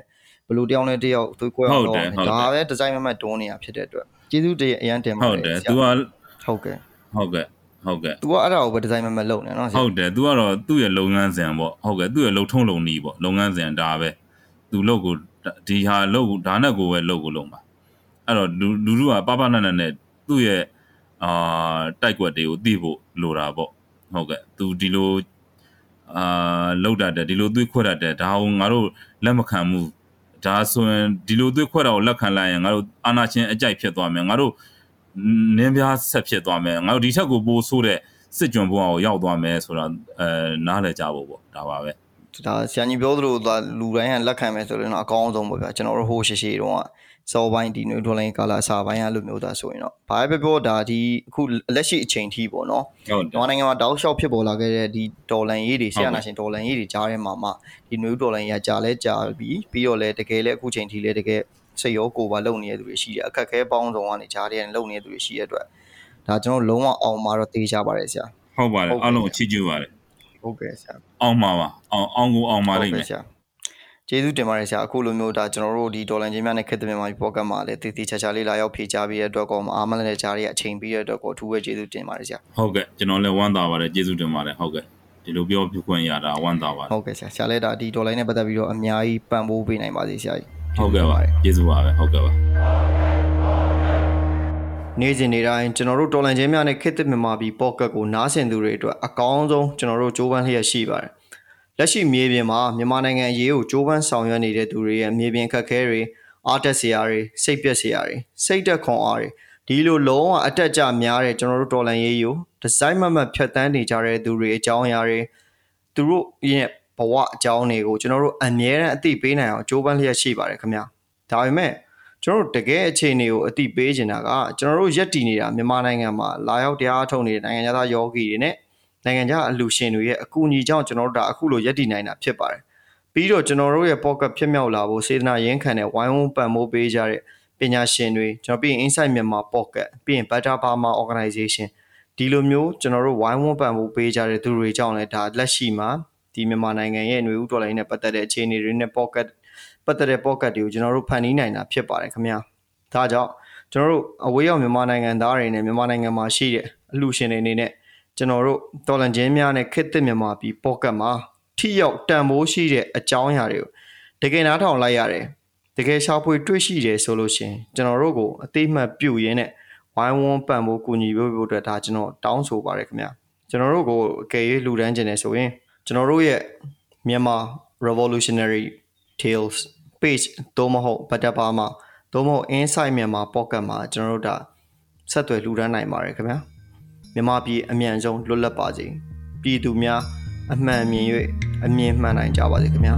ဘယ်လိုတယောက်နဲ့တယောက်သွေးခွဲအောင်လုပ်ရမလဲဒါပဲဒီဇိုင်းမတ်မတ်တွန်းနေတာဖြစ်တဲ့အတွက်ကျေးဇူးတင်အရန်တင်ပါတ ဟုတ် ယ် တယ် ဆရာ तू က ဟုတ်ကဲ့ ဟုတ်ကဲ့ဟုတ်ကဲ့ तू ကအဲ့ဒါကိုပဲဒီဇိုင်းမတ်မတ်လုပ်နေနော်ဆရာ ဟုတ်တယ် तू ကတော့သူ့ရဲ့လုပ်ငန်းစဉ်ပေါ့ဟုတ်ကဲ့သူ့ရဲ့လုံထုံးလုံနီးပေါ့လုပ်ငန်းစဉ်ဒါပဲ तू လုပ်ကိုဒီဟာလုပ်ကိုဒါနဲ့ကိုပဲလုပ်ကိုလုပ်မှာအဲ့တော့လူလူလူကပပနနနဲ့သူ့ရဲ့အာတိုက်ကွက်တွေကိုသိဖို့လိုတာပေါ့ဟုတ်ကဲ့ तू ဒီလိုအာလောက်တတ်တယ်ဒီလိုသွေးခွက်တတ်တယ်ဒါကိုငါတို့လက်မခံဘူးဒါဆိုရင်ဒီလိုသွေးခွက်တာကိုလက်ခံလိုက်ရင်ငါတို့အာနာချင်းအကြိုက်ဖြစ်သွားမယ်ငါတို့နင်းပြားဆက်ဖြစ်သွားမယ်ငါတို့ဒီချက်ကိုပိုးဆိုးတဲ့စစ်ကြွံဘုံအောင်ရောက်သွားမယ်ဆိုတော့အဲနားလည်ကြဖို့ပေါ့ဒါပါပဲ ဒါဆရာကြီးပြောသလိုဒါလူတိုင်းကလက်ခံမယ်ဆိုရင်တော့အကောင်းဆုံးပေါ့ဗျာကျွန်တော်တို့ဟိုးရှိရှိတုန်းကစောပိုင်းဒီနွေဒေါ်လာကာလာအစာပိုင်းကလိုမျိုးသားဆိုရင်တော့ဘာပဲပြောဒါဒီအခုလက်ရှိအချိန်ထိပေါ့နော်ဟုတ်တယ်မြန်မာနိုင်ငံမှာတောက်လျှောက်ဖြစ်ပေါ်လာခဲ့တဲ့ဒီဒေါ်လာရေးတွေဆရာနာရှင်ဒေါ်လာရေးတွေကြားထဲမှာမှဒီနွေဒေါ်လာရေးကကြာလဲကြာပြီးပြီးတော့လဲတကယ်လဲအခုချိန်ထိလဲတကယ်စိတ်ရောကိုယ်ပါလုံနေတဲ့သူတွေရှိတယ်အခက်ခဲပေါင်းစုံကနေကြားထဲကနေလုံနေတဲ့သူတွေရှိတဲ့အတွက်ဒါကျွန်တော်လုံးဝအောင်မှာတော့တေးကြပါတယ်ဆရာဟုတ်ပါတယ်ဟုတ်ကဲ့အားလုံးကိုချီးကျူးပါတယ် ဟုတ်ကဲ့ဆရာအောင်ပါပါအောင်အောင်ကိုအောင်ပါလိမ့်မယ်ဆရာကျေးဇူးတင်ပါတယ်ဆရာအခုလိုမျိုးဒါကျွန်တော်တို့ဒီဒေါ်လာချင်းများနဲ့ခက်တဲ့မြန်မာပြည်ပေါ့ကတ်မှာလည်းတည်တည်ချာချာလေးလာရောက်ဖြေချပေးတဲ့အတွက်ကောအားမလည်းကြားရတဲ့အချိန်ပြီးတဲ့အတွက်ကောအထူးပဲကျေးဇူးတင်ပါတယ်ဆရာဟုတ်ကဲ့ကျွန်တော်လည်းဝမ်းသာပါတယ်ကျေးဇူးတင်ပါတယ်ဟုတ်ကဲ့ဒီလိုပြောပြခွင့်ရတာဝမ်းသာပါတယ်ဟုတ်ကဲ့ဆရာဆရာလည်းဒါဒီဒေါ်လာနဲ့ပတ်သက်ပြီးတော့အများကြီးပံ့ပိုးပေးနိုင်ပါစေဆရာကြီးဟုတ်ကဲ့ပါကျေးဇူးပါပဲဟုတ်ကဲ့ပါ နေ့စဉ်နေ့တိုင်းကျွန်တော်တို့ဒေါ်လာချင်းများနဲ့ခက်တဲ့မြန်မာပြည်ပေါ့ကတ်ကိုနားဆင်သူတွေအတွက်အကောင်းဆုံးကျွန်တော်တို့ကြိုးပမ်းလျက်ရှိပါတယ်လက်ရှိမြေပြင်မှာမြန်မာနိုင်ငံအရေးကိုကြိုးပမ်းဆောင်ရွက်နေတဲ့သူတွေရဲ့မြေပြင်ခက်ခဲတွေအားတက်စရာတွေစိတ်ပျက်စရာတွေစိတ်တက်ခွန်အားတွေဒီလိုလုံးဝအတက်ကြများတဲ့ကျွန်တော်တို့ဒေါ်လာရေးကိုဒီဇိုင်းမမတ်ဖြတ်တန်းနေကြတဲ့သူတွေအကြောင်းအရာတွေသူတို့ရဲ့ဘဝအကြောင်းတွေကိုကျွန်တော်တို့အမြဲတမ်းအသိပေးနိုင်အောင်ကြိုးပမ်းလျက်ရှိပါတယ်ခင်ဗျာဒါပေမဲ့ ကျွန်တော်တို့တကယ်အခြေအနေကိုအသိပေးချင်တာကကျွန်တော်တို့ရက်တည်နေတာမြန်မာနိုင်ငံမှာလာရောက်တရားထုတ်နေတဲ့နိုင်ငံသားယောဂီတွေနဲ့နိုင်ငံခြားအလူရှင်တွေရဲ့အကူအညီကြောင့်ကျွန်တော်တို့ဒါအခုလိုရက်တည်နိုင်တာဖြစ်ပါတယ်ပြီးတော့ကျွန်တော်တို့ရဲ့ pocket ဖြစ်မြောက်လာဖို့စေတနာရင်းခံတဲ့ဝိုင်းဝန်းပံ့ပိုးပေးကြတဲ့ပညာရှင်တွေကျွန်တော်ပြီးရင် Insight Myanmar Pocket ပြီးရင် Better Burma Organization ဒီလိုမျိုးကျွန်တော်တို့ဝိုင်းဝန်းပံ့ပိုးပေးကြတဲ့သူတွေကြောင့်လည်းဒါလက်ရှိမှာဒီမြန်မာနိုင်ငံရဲ့ຫນွေဥဒေါ်လာရင်းနဲ့ပတ်သက်တဲ့အခြေအနေတွေနဲ့ pocket ပတ်သက်တဲ့ pocket တွေကိုကျွန်တော်တို့ဖန်တီးနိုင်တာဖြစ်ပါတယ်ခင်ဗျာဒါကြောင့်ကျွန်တော်တို့အဝေးရောက်မြန်မာနိုင်ငံသားတွေနဲ့မြန်မာနိုင်ငံမှာရှိတဲ့အလှူရှင်တွေအနေနဲ့ကျွန်တော်တို့တော်လန်ချင်းများနဲ့ခစ်သစ်မြန်မာပြည် pocket မှာထိရောက်တန်ဖိုးရှိတဲ့အကြောင်းအရာတွေကိုတကယ်နားထောင်လိုက်ရတယ်တကယ်ရှာဖွေတွေ့ရှိတယ်ဆိုလို့ရှရင်ကျွန်တော်တို့ကိုအသိမှတ်ပြုရင်းနဲ့ဝိုင်းဝန်းပံ့ဖို့ကူညီပေးဖို့အတွက်ဒါကျွန်တော်တောင်းဆိုပါတယ်ခင်ဗျာကျွန်တော်တို့ကိုအကယ်၍လှူဒန်းခြင်းနေဆိုရင်ကျွန်တော်တို့ရဲ့မြန်မာ revolutionary tales page သို့မဟုတ်ဗတ်တပါမှာသို့မဟုတ် insight မြန်မာ pocket မှာကျွန်တော်တို့ဒါဆက်သွယ်လှူဒန်းနိုင်ပါတယ်ခင်ဗျာမြန်မာပြည်အမြန်ဆုံးလွတ်လပ်ပါစေပြည်သူများအမှန်မြင်၍အမြင်မှန်နိုင်ကြပါစေခင်ဗျာ